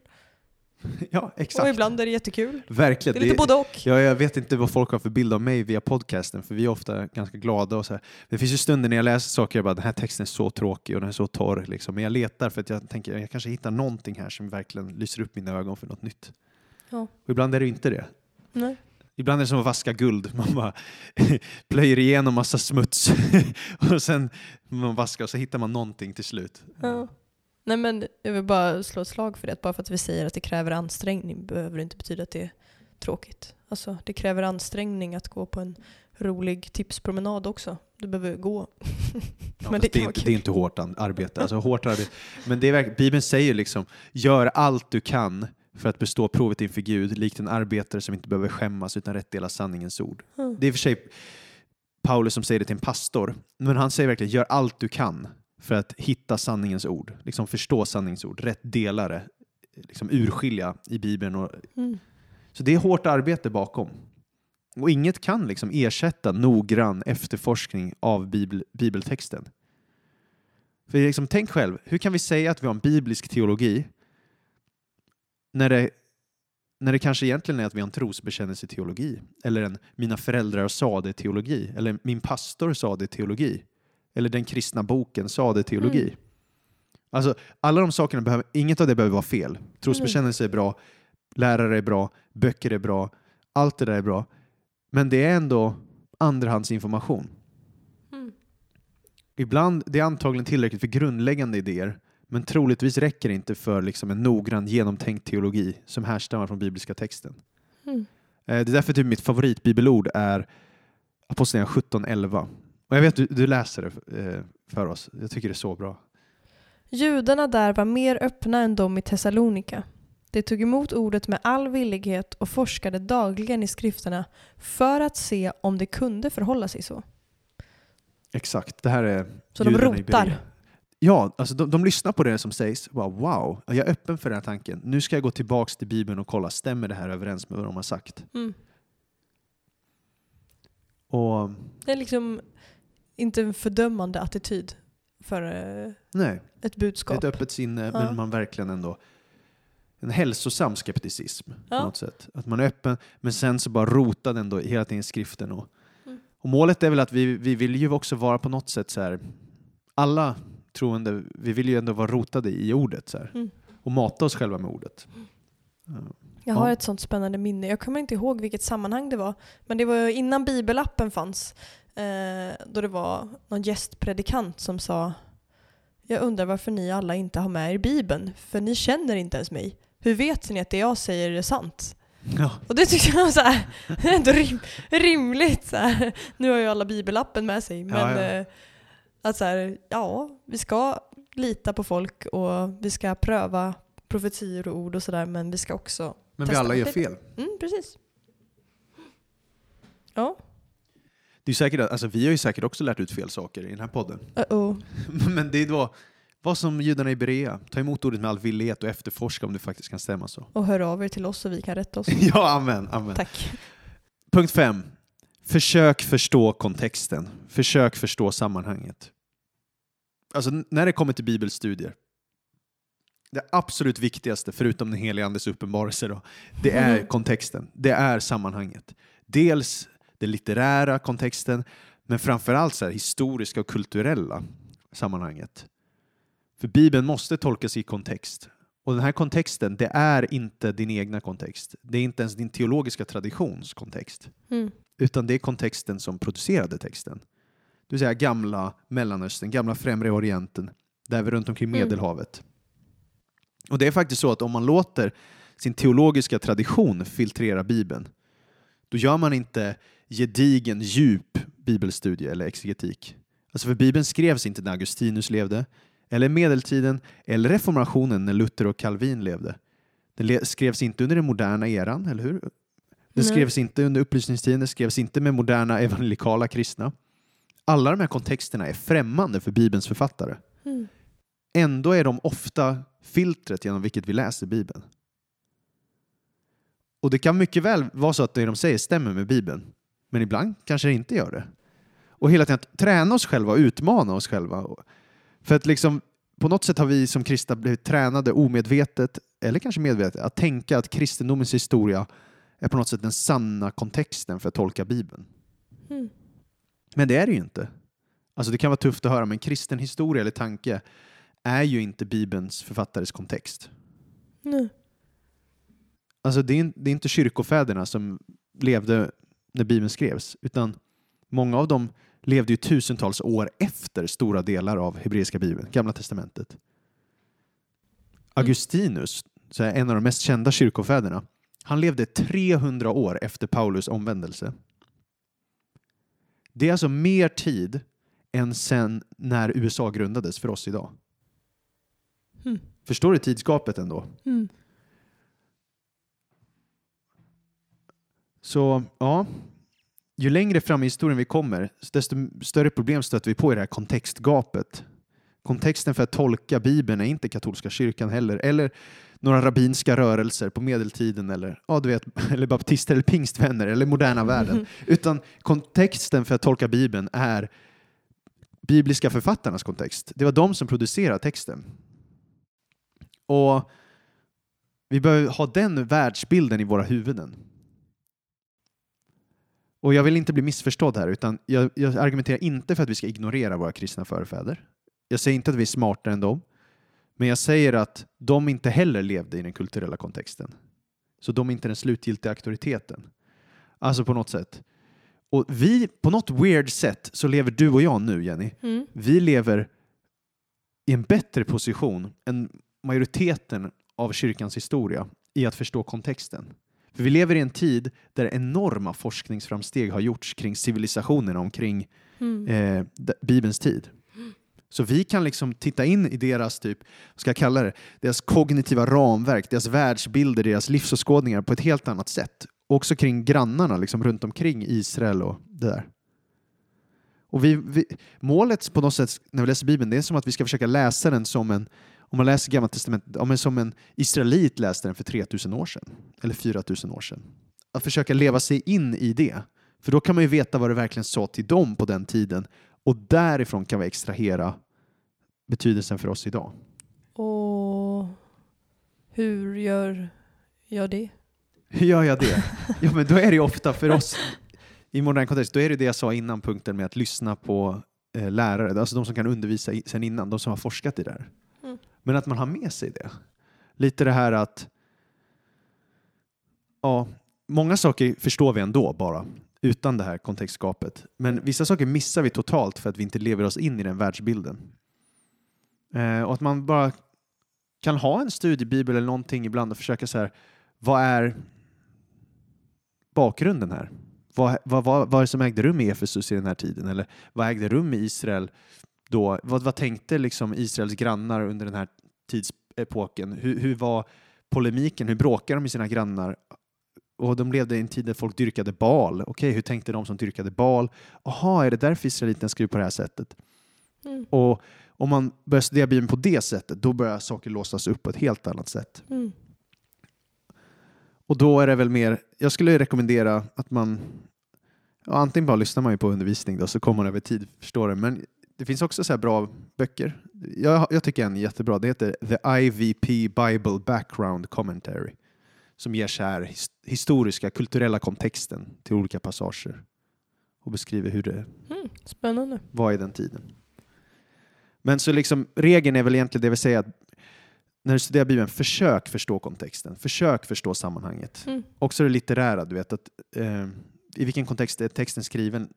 Ja, exakt. Och ibland är det jättekul. Verkligen. Det är lite både och. Ja, jag vet inte vad folk har för bild av mig via podcasten, för vi är ofta ganska glada och så här. Det finns ju stunder när jag läser saker jag bara, den här texten är så tråkig och den är så torr, liksom. men jag letar för att jag tänker jag kanske hittar någonting här som verkligen lyser upp mina ögon för något nytt. Ja. Och ibland är det inte det. Nej. Ibland är det som att vaska guld. Man bara plöjer igenom massa smuts och sen man vaskar och så hittar man någonting till slut. Ja. Nej men jag vill bara slå ett slag för det, bara för att vi säger att det kräver ansträngning behöver det inte betyda att det är tråkigt. Alltså det kräver ansträngning att gå på en rolig tipspromenad också. Du behöver gå. Ja, Men det det, är inte, det är inte hårt arbete. Alltså, hårt arbete. Men det är verk- Bibeln säger liksom, gör allt du kan för att bestå provet inför Gud, likt en arbetare som inte behöver skämmas utan rätt dela sanningens ord. Mm. Det är i och för sig Paulus som säger det till en pastor, men han säger verkligen, gör allt du kan för att hitta sanningens ord, liksom förstå sanningens ord, rätt dela det, liksom urskilja i Bibeln. Och, Mm. så det är hårt arbete bakom. Och inget kan liksom ersätta noggrann efterforskning av bibel, bibeltexten. För liksom, tänk själv, hur kan vi säga att vi har en biblisk teologi när det, när det kanske egentligen är att vi har en trosbekännelseteologi? Eller en mina föräldrar sa det teologi? Eller min pastor sa det teologi? Eller den kristna boken sa det teologi? Mm. Alltså, alla de sakerna, behöver, inget av det behöver vara fel. Trosbekännelse är bra, lärare är bra, böcker är bra, allt det där är bra. Men det är ändå andrahandsinformation. Mm. Ibland, det är antagligen tillräckligt för grundläggande idéer, men troligtvis räcker det inte för liksom en noggrann genomtänkt teologi som härstammar från bibliska texten. Mm. Eh, Det är därför typ mitt favoritbibelord är Apostlagärningarna 17.11. Och jag vet du, du läser det eh, för oss. Jag tycker det är så bra. Judarna där var mer öppna än de i Thessalonika. De tog emot ordet med all villighet och forskade dagligen i skrifterna för att se om det kunde förhålla sig så. Exakt, det här är Så de rotar. Ja, alltså de, de lyssnar på det som sägs. Bara, wow, jag är öppen för den här tanken. Nu ska jag gå tillbaks till Bibeln och kolla, stämmer det här överens med vad de har sagt? Mm. Och Det är liksom inte en fördömande attityd för eh, nej, ett budskap. ett öppet sinne, Ja. men man verkligen ändå en hälsosam skepticism på Ja. något sätt. Att man är öppen, men sen så bara rotad ändå hela tiden i skriften. Och, Mm. och målet är väl att vi, vi vill ju också vara på något sätt så här, alla troende, vi vill ju ändå vara rotade i ordet så här, Mm. och mata oss själva med ordet. Ja. Jag har Ja. ett sånt spännande minne. Jag kommer inte ihåg vilket sammanhang det var. Men det var innan bibelappen fanns. Eh, då det var någon gästpredikant som sa Jag undrar varför ni alla inte har med er bibeln. För ni känner inte ens mig. Hur vet ni att det jag säger är sant? Ja. Och det tyckte jag var så här, det är ändå rim, rimligt. Så här. Nu har ju alla bibelappen med sig. Men Ja, ja. Eh, att så här, ja, vi ska lita på folk och vi ska pröva profetier och ord och sådär. Men vi ska också Men vi alla gör fel. Mm, precis. Ja. Det är säkert, alltså, vi har ju säkert också lärt ut fel saker i den här podden. Uh-oh. Men det är då, vad som judarna i Berea, ta emot ordet med all villighet och efterforska om det faktiskt kan stämma så. Och hör av er till oss så vi kan rätta oss. ja, amen, amen. Tack. Punkt fem. Försök förstå kontexten. Försök förstå sammanhanget. Alltså när det kommer till bibelstudier. Det absolut viktigaste, förutom den heliga andes uppenbarelse, då, det är Mhm. kontexten. Det är sammanhanget. Dels den litterära kontexten, men framförallt så här, historiska och kulturella sammanhanget. För Bibeln måste tolkas i kontext. Och den här kontexten, det är inte din egna kontext. Det är inte ens din teologiska traditions kontext. Mm. Utan det är kontexten som producerade texten. Det vill säga gamla Mellanöstern, gamla Främre Orienten, där vi runt omkring Mm. Medelhavet. Och det är faktiskt så att om man låter sin teologiska tradition filtrera Bibeln, då gör man inte gedigen, djup bibelstudie eller exegetik. Alltså för Bibeln skrevs inte när Augustinus levde, eller medeltiden, eller reformationen när Luther och Calvin levde. Den le- skrevs inte under den moderna eran, eller hur? Det Nej. skrevs inte under upplysningstiden, det skrevs inte med moderna evangelikala kristna. Alla de här kontexterna är främmande för Bibelns författare. Mm. Ändå är de ofta filtret genom vilket vi läser Bibeln. Och det kan mycket väl vara så att det de säger stämmer med Bibeln, men ibland kanske det inte gör det. Och hela tiden att träna oss själva och utmana oss själva. För att liksom, på något sätt har vi som kristna blivit tränade omedvetet, eller kanske medvetet, att tänka att kristendomens historia är på något sätt den sanna kontexten för att tolka Bibeln. Mm. Men det är det ju inte. Alltså det kan vara tufft att höra, men kristen historia eller tanke är ju inte Bibelns författares kontext. Nej. Alltså det är, det är inte kyrkofäderna som levde när Bibeln skrevs, utan många av dem levde ju tusentals år efter stora delar av hebreiska Bibeln, Gamla Testamentet. Augustinus, så här, en av de mest kända kyrkofäderna, han levde 300 år efter Paulus omvändelse. Det är alltså mer tid än sen när USA grundades för oss idag. Mm. Förstår du tidsgapet ändå? Mm. Så ja, ju längre fram i historien vi kommer, desto större problem stöter vi på i det här kontextgapet. Kontexten för att tolka Bibeln är inte katolska kyrkan heller, eller några rabbinska rörelser på medeltiden, eller, ja, du vet, eller baptister eller pingstvänner, eller moderna världen. Utan kontexten för att tolka Bibeln är bibliska författarnas kontext. Det var de som producerade texten. Och vi behöver ha den världsbilden i våra huvuden. Och jag vill inte bli missförstådd här, utan jag, jag argumenterar inte för att vi ska ignorera våra kristna förfäder. Jag säger inte att vi är smartare än dem, men jag säger att de inte heller levde i den kulturella kontexten. Så de är inte den slutgiltiga auktoriteten. Alltså på något sätt. Och vi, på något weird sätt, så lever du och jag nu, Jenny, Mm. vi lever i en bättre position än majoriteten av kyrkans historia i att förstå kontexten. För vi lever i en tid där enorma forskningsframsteg har gjorts kring civilisationerna omkring Mm. eh, Bibelns tid. Så vi kan liksom titta in i deras, typ, vad ska jag kalla det, deras kognitiva ramverk, deras världsbilder, deras livsåskådningar på ett helt annat sätt. Också kring grannarna liksom, runt omkring Israel och det där. Och vi, vi, målet på något sätt när vi läser Bibeln, det är som att vi ska försöka läsa den som en, om man läser Gamla Testamentet, ja, men som en israelit läste den för 3000 år sedan, eller 4000 år sedan. Att försöka leva sig in i det. För då kan man ju veta vad det verkligen sa till dem på den tiden och därifrån kan vi extrahera betydelsen för oss idag. Och hur gör jag det? Hur gör jag det? Ja, men då är det ju ofta för oss i modern kontext, då är det det jag sa innan punkten med att lyssna på eh, lärare, alltså de som kan undervisa i, sen innan, de som har forskat i det här. Men att man har med sig det. Lite det här att ja, många saker förstår vi ändå bara utan det här kontextgapet. Men vissa saker missar vi totalt för att vi inte lever oss in i den världsbilden. Eh, och att man bara kan ha en studiebibel eller någonting ibland och försöka så här, vad är bakgrunden här? Vad, vad, vad, vad är det som ägde rum i Efesus i den här tiden? Eller vad ägde rum i Israel då? Vad, vad tänkte liksom Israels grannar under den här tidsepoken? Hur, hur var polemiken? Hur bråkade de med sina grannar? Och de levde i en tid där folk dyrkade bal. Okej, hur tänkte de som dyrkade bal? Jaha, är det därför israeliterna skrev på det här sättet? Mm. Och om man börjar studera Bibeln på det sättet, då börjar saker låsas upp på ett helt annat sätt. Mm. Och då är det väl mer, jag skulle rekommendera att man, ja, antingen bara lyssnar man ju på undervisning då, så kommer man över tid förstå det, men det finns också så här bra böcker. Jag, jag tycker en är jättebra, det heter The IVP Bible Background Commentary, som ger så här his- historiska, kulturella kontexten till olika passager och beskriver hur det Mm. Spännande. var i den tiden. Men så liksom, regeln är väl egentligen det vill säga att när du studerar Bibeln, försök förstå kontexten. Försök förstå sammanhanget. Mm. Också det litterära, du vet att eh, i vilken kontext är texten skriven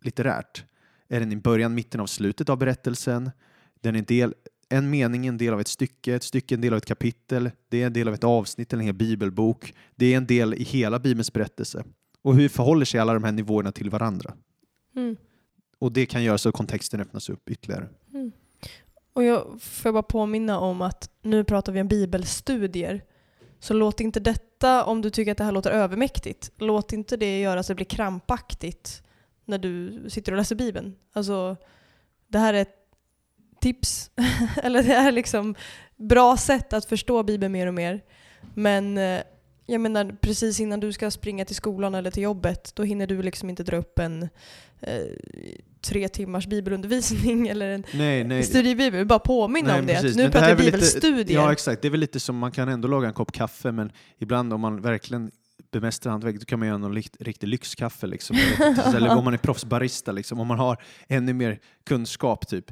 litterärt? Är den i början, mitten och slutet av berättelsen? Den är en, del, en mening är en del av ett stycke, ett stycke en del av ett kapitel, det är en del av ett avsnitt eller en hel bibelbok. Det är en del i hela Bibelns berättelse. Och hur förhåller sig alla de här nivåerna till varandra? Mm. Och det kan göra så att kontexten öppnas upp ytterligare. Mm. Och jag får bara påminna om att nu pratar vi om bibelstudier. Så låt inte detta, om du tycker att det här låter övermäktigt, låt inte det göra så det blir krampaktigt när du sitter och läser Bibeln. Alltså, det här är ett tips, eller det är liksom bra sätt att förstå Bibeln mer och mer. Men eh, jag menar, precis innan du ska springa till skolan eller till jobbet, då hinner du liksom inte dra upp en eh, tre timmars bibelundervisning eller en Nej, nej. studiebibel. Bara påminna Nej, om det. precis. Nu Men pratar vi väl lite- bibelstudier. Ja, exakt. Det är väl lite som man kan ändå laga en kopp kaffe, men ibland om man verkligen bemästrar hantverket, då kan man göra någon riktig lyxkaffe. Liksom. Eller om man är proffsbarista, liksom. om man har ännu mer kunskap. Typ.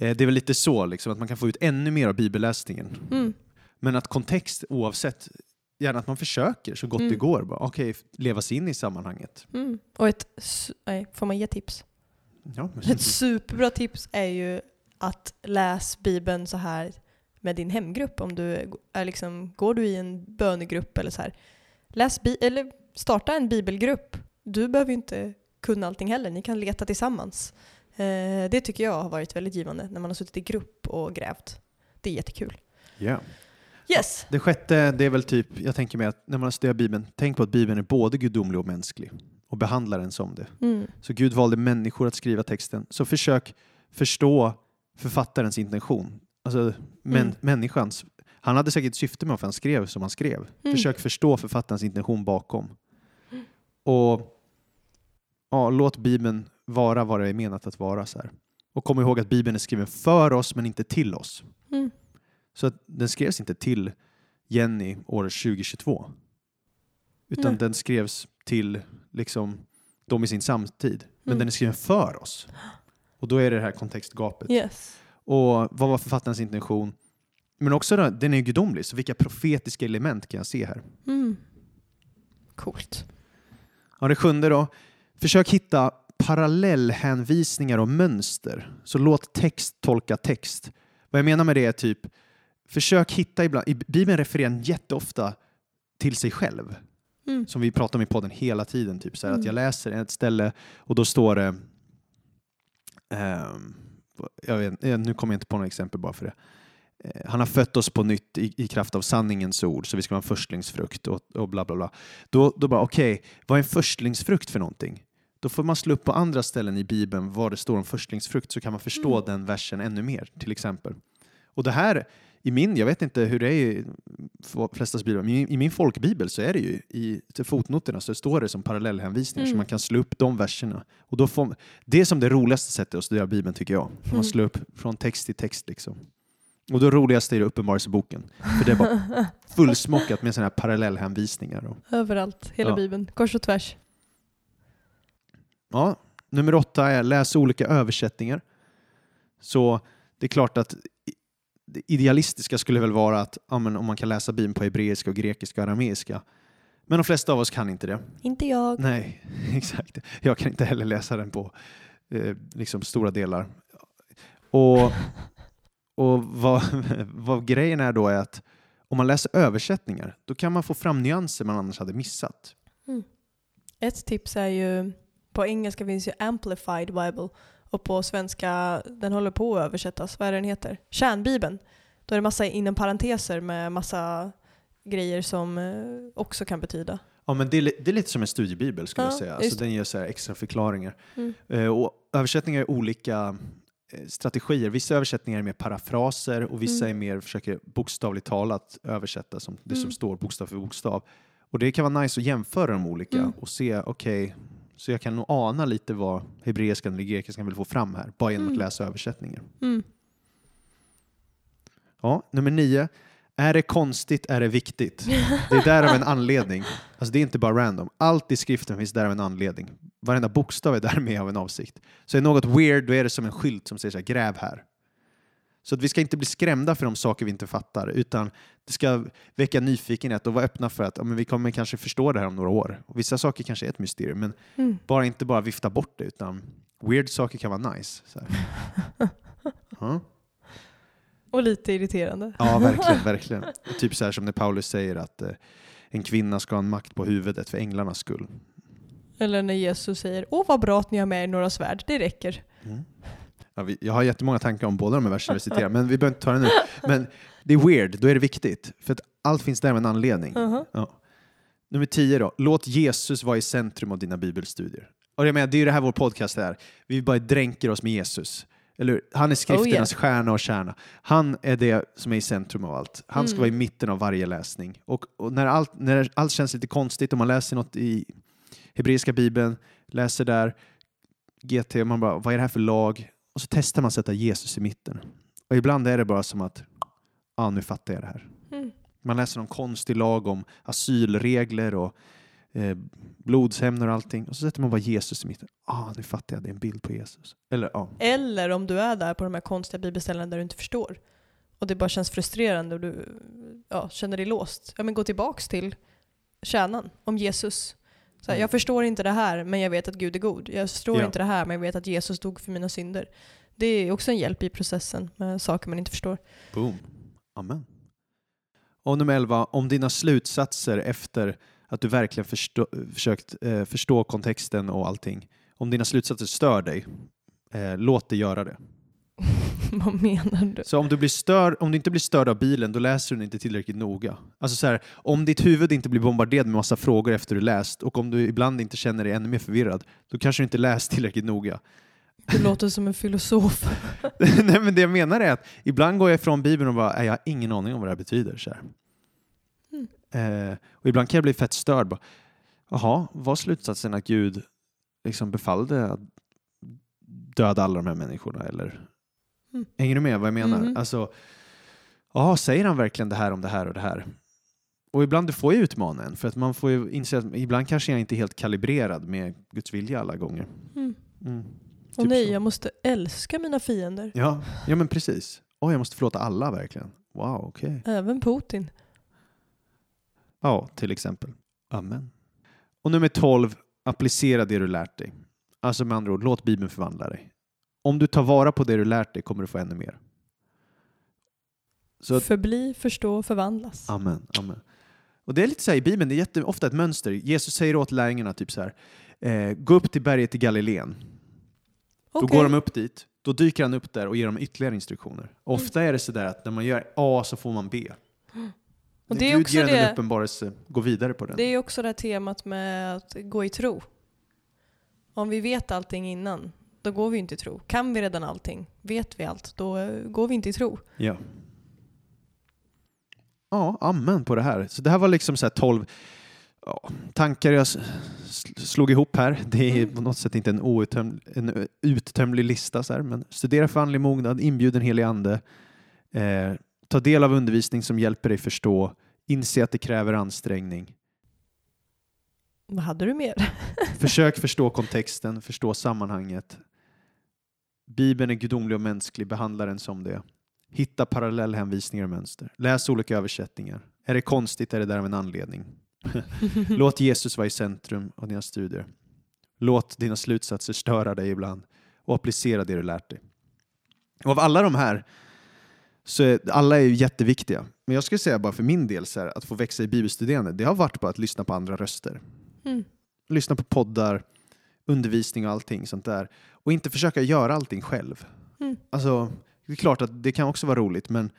Eh, Det är väl lite så, liksom, att man kan få ut ännu mer av bibelläsningen. Mm. Men att kontext, oavsett, gärna att man försöker så gott Mm. det går. Bara, Okej, leva sig in i sammanhanget. Mm. Och ett, nej, får man ge tips? Ja, Ett superbra tips är ju att läs Bibeln så här med din hemgrupp. Om du är liksom, går du i en bönegrupp eller så här. Läs bi- eller starta en bibelgrupp. Du behöver ju inte kunna allting heller. Ni kan leta tillsammans. Eh, det tycker jag har varit väldigt givande när man har suttit i grupp och grävt. Det är jättekul. Ja. Yes! Det sjätte, det är väl typ, jag tänker mig att när man studerar Bibeln, tänk på att Bibeln är både gudomlig och mänsklig och behandlar den som det. Mm. Så Gud valde människor att skriva texten. Så försök förstå författarens intention. Alltså män, Mm. människans. Han hade säkert ett syfte med varför han skrev som han skrev. Mm. Försök förstå författarens intention bakom. Och ja, låt Bibeln vara vad det är menat att vara. Så här. Och kom ihåg att Bibeln är skriven för oss men inte till oss. Mm. Så att den skrevs inte till Jenny år 2022. Utan Nej. den skrevs till liksom de i sin samtid. Men Mm. den är skriven för oss. Och då är det det här kontextgapet. Yes. Och vad var författarens intention? Men också då, den är gudomlig, så vilka profetiska element kan jag se här? Mm. Coolt. Ja, det sjunde då. Försök hitta parallellhänvisningar och mönster. Så låt text tolka text. Vad jag menar med det är typ, försök hitta ibland, i Bibeln refererar jätteofta till sig själv. Mm. Som vi pratar om i podden hela tiden. Typ, så Mm. Att jag läser ett ställe och då står det, ehm, jag vet, eh, nu kommer jag inte på några exempel bara för det. Eh, Han har fött oss på nytt i, i kraft av sanningens ord så vi ska vara en förstlingsfrukt och, och bla bla bla. Då, då bara okej, vad är en förstlingsfrukt för någonting? Då får man slå upp på andra ställen i Bibeln vad det står om förstlingsfrukt så kan man förstå Mm. den versen ännu mer till exempel. Och det här, i min, jag vet inte hur det är i flestas biblar, men i, min folkbibel så är det ju i fotnoterna så står det som parallellhänvisningar så Mm. man kan slå upp de verserna. Och då får, det är som det roligaste sättet att studera Bibeln tycker jag. Man Mm. slår upp från text till text liksom. Och det roligaste är det Uppenbarelseboken. För det är bara fullsmockat med sådana här parallellhänvisningar. Och, Överallt, hela Ja. Bibeln. Kors och tvärs. ja, nummer åtta är läs olika översättningar. Så det är klart att det idealistiska skulle väl vara att ja, men om man kan läsa Bibeln på hebreiska och grekiska och arameiska. Men de flesta av oss kan inte det. Inte jag. Nej, exakt. Jag kan inte heller läsa den på eh, liksom stora delar. Och, och vad, vad grejen är då är att om man läser översättningar då kan man få fram nyanser man annars hade missat. Ett tips är ju, på engelska finns ju Amplified Bible och på svenska, den håller på att översättas, vad är den heter? Kärnbibeln. Då är det massa inom parenteser med massa grejer som eh, också kan betyda. Ja, men det, är, det är lite som en studiebibel skulle Ja, jag säga. Alltså, den ger så extra förklaringar. Mm. Eh, och översättningar är olika strategier. Vissa översättningar är mer parafraser och vissa Mm. är mer försöker bokstavligt talat översätta som, det som Mm. står bokstav för bokstav. Och det kan vara nice att jämföra de olika Mm. och se, okej, så jag kan nog ana lite vad hebreiskan eller grekiskan vill få fram här, bara genom Mm. att läsa översättningen. Mm. Ja, nummer nio. Är det konstigt är det viktigt. Det är där av en anledning. Alltså det är inte bara random. Allt i skriften finns där av en anledning. Varenda bokstav är där med av en avsikt. Så är något weird, då är det som en skylt som säger så här, gräv här. Så att vi ska inte bli skrämda för de saker vi inte fattar, utan det ska väcka nyfikenhet och vara öppna för att ja, men vi kommer kanske förstå det här om några år. Och vissa saker kanske är ett mysterium, men Mm. bara inte bara vifta bort det, utan weird saker kan vara nice. Så. Och lite irriterande. Ja, verkligen. verkligen. Typ så här som när Paulus säger att eh, en kvinna ska ha en makt på huvudet för änglarnas skull. Eller när Jesus säger Åh vad bra att ni har med er några svärd, det räcker. Ja, vi, jag har jättemånga tankar om båda de här verserna vi citerar, men vi behöver inte ta det nu. Men det är weird, då är det viktigt. För att allt finns där med en anledning. Mhm. Ja. Nummer tio då. Låt Jesus vara i centrum av dina bibelstudier. Och jag menar, det är ju det här vår podcast är. Vi bara dränker oss med Jesus. Eller hur? Han är skrifternas stjärna och kärna. Han är det som är i centrum av allt. Han ska Mm. vara i mitten av varje läsning. Och, och när, allt, när allt känns lite konstigt, om man läser något i hebreiska bibeln, läser där GT, man bara, vad är det här för lag? Och så testar man att sätta Jesus i mitten. Och ibland är det bara som att, ja, ah, nu fattar jag det här. Mm. Man läser någon konstig lag om asylregler och eh, blodshämnd och allting. Och så sätter man bara Jesus i mitten. Ah, nu fattar jag, det är en bild på Jesus. Eller ja. Eller om du är där på de här konstiga bibelställena där du inte förstår. Och det bara känns frustrerande och du ja, känner dig låst. Ja men gå tillbaks till kärnan om Jesus. Så här, Mm. Jag förstår inte det här men jag vet att Gud är god. Jag förstår Ja. inte det här men jag vet att Jesus dog för mina synder. Det är också en hjälp i processen med saker man inte förstår. Boom. Amen. Och nummer 11. Om dina slutsatser efter att du verkligen förstå, försökt eh, förstå kontexten och allting. Om dina slutsatser stör dig, eh, låt det göra det. Vad menar du? Så om du, blir stör, om du inte blir störd av bilen, då läser du den inte tillräckligt noga. Alltså så här, om ditt huvud inte blir bombarderat med massa frågor efter du läst och om du ibland inte känner dig ännu mer förvirrad, då kanske du inte läst tillräckligt noga. Du låter som en filosof. Nej, men det jag menar är att ibland går jag ifrån Bibeln och bara, "Nej, jag har ingen aning om vad det här betyder. Så här. Mm. Eh, och ibland kan jag bli fett störd. Bara, Jaha, var slutsatsen att Gud liksom befallde att döda alla de här människorna? Eller? Mm. Hänger du med vad jag menar? Mhm. Alltså, jaha, säger han verkligen det här om det här och det här? Och ibland får jag utmana en, för att man får ju inse att ibland kanske jag inte är helt kalibrerad med Guds vilja alla gånger. Mm. Mm. Och Typ nej, så. jag måste älska mina fiender. Ja, ja men precis. Oj, jag måste förlåta alla verkligen. Wow, okej. Även Putin. Ja, till exempel. Amen. Och nummer 12, applicera det du lärt dig. Alltså med andra ord, låt Bibeln förvandla dig. Om du tar vara på det du lärt dig kommer du få ännu mer. Så att, Förbli, förstå, förvandlas. amen, amen. Och det är lite så här i Bibeln, det är jätte, ofta ett mönster. Jesus säger åt lärjungarna typ så här, eh, gå upp till berget i Galileen. Då Okej. går de upp dit, då dyker han upp där och ger dem ytterligare instruktioner. Ofta är det så där att när man gör A så får man B. Och det är Gud också ger en uppenbarelse, gå vidare på den. Det är också det här temat med att gå i tro. Om vi vet allting innan, då går vi inte i tro. Kan vi redan allting, vet vi allt, då eh, går vi inte i tro. Ja. Ja, amen på det här. Så det här var liksom så här 12 ja, tankar jag slog ihop här. Det är på något sätt inte en, outtöm, en uttömlig lista, så här, men studera för andlig mognad, inbjud den helige ande, eh, ta del av undervisning som hjälper dig förstå, inse att det kräver ansträngning. Vad hade du mer? Försök förstå kontexten, förstå sammanhanget. Bibeln är gudomlig och mänsklig, behandla den som det. Hitta parallellhänvisningar och mönster. Läs olika översättningar. Är det konstigt är det där av en anledning. Låt Jesus vara i centrum av dina studier. Låt dina slutsatser störa dig ibland och applicera det du lärt dig. Och av alla de här, så är, alla är ju jätteviktiga. Men jag skulle säga bara för min del, så här, att få växa i bibelstuderande, det har varit bara att lyssna på andra röster. Mm. Lyssna på poddar, undervisning och allting sånt där. Och inte försöka göra allting själv. Mm. Alltså, det är klart att det kan också vara roligt, men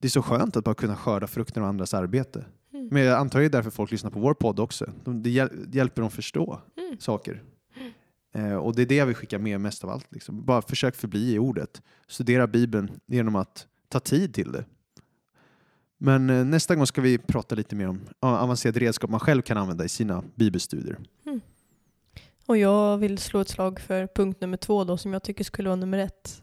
det är så skönt att bara kunna skörda frukten av andras arbete. Mm. Men jag antar det är därför folk lyssnar på vår podd också. De, det hjäl- hjälper dem förstå Mm. saker. Eh, och det är det jag vill skicka med mest av allt. Liksom. Bara försök förbli i ordet. Studera Bibeln genom att ta tid till det. Men eh, nästa gång ska vi prata lite mer om ja, avancerade redskap man själv kan använda i sina bibelstudier. Och jag vill slå ett slag för punkt nummer två då, som jag tycker skulle vara nummer ett.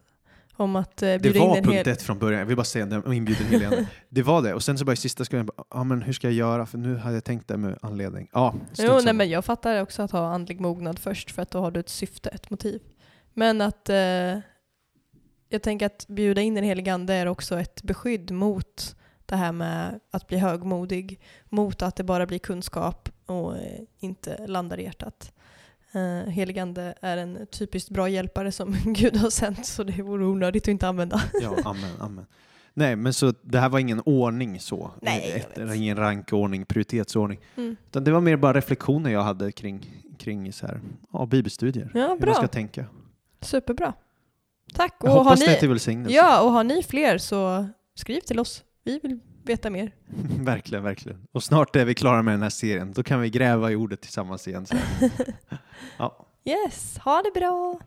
Om att eh, Det bjuda in var en punkt hel... ett från början. Jag vill bara säga det, inbjuden helig ande. Det var det. Och sen så bara i sista skulle jag bara, ja men hur ska jag göra? För nu hade jag tänkt det med anledning. Ja, Jo, nej, men jag fattar också att ha andlig mognad först, för att då har du ett syfte, ett motiv. Men att eh, jag tänker att bjuda in den helige ande är också ett beskydd mot det här med att bli högmodig, mot att det bara blir kunskap och eh, inte landar i hjärtat. Uh, heligande är en typiskt bra hjälpare som Gud har sänt, så det vore onödigt att inte använda. Ja, amen, amen. Nej, men så det här var ingen ordning så. Nej, Ett, ingen rankordning, prioritetsordning. Mm. Utan det var mer bara reflektioner jag hade kring, kring så här, ja, bibelstudier. Ja, Hur man bra. ska tänka. Superbra. Tack. Jag Och har hoppas det är ni, till välsignelse. ja, och har ni fler så skriv till oss. Vi vill veta mer. verkligen, verkligen. Och snart är vi klara med den här serien. Då kan vi gräva i ordet tillsammans igen. Ja. Yes, ha det bra!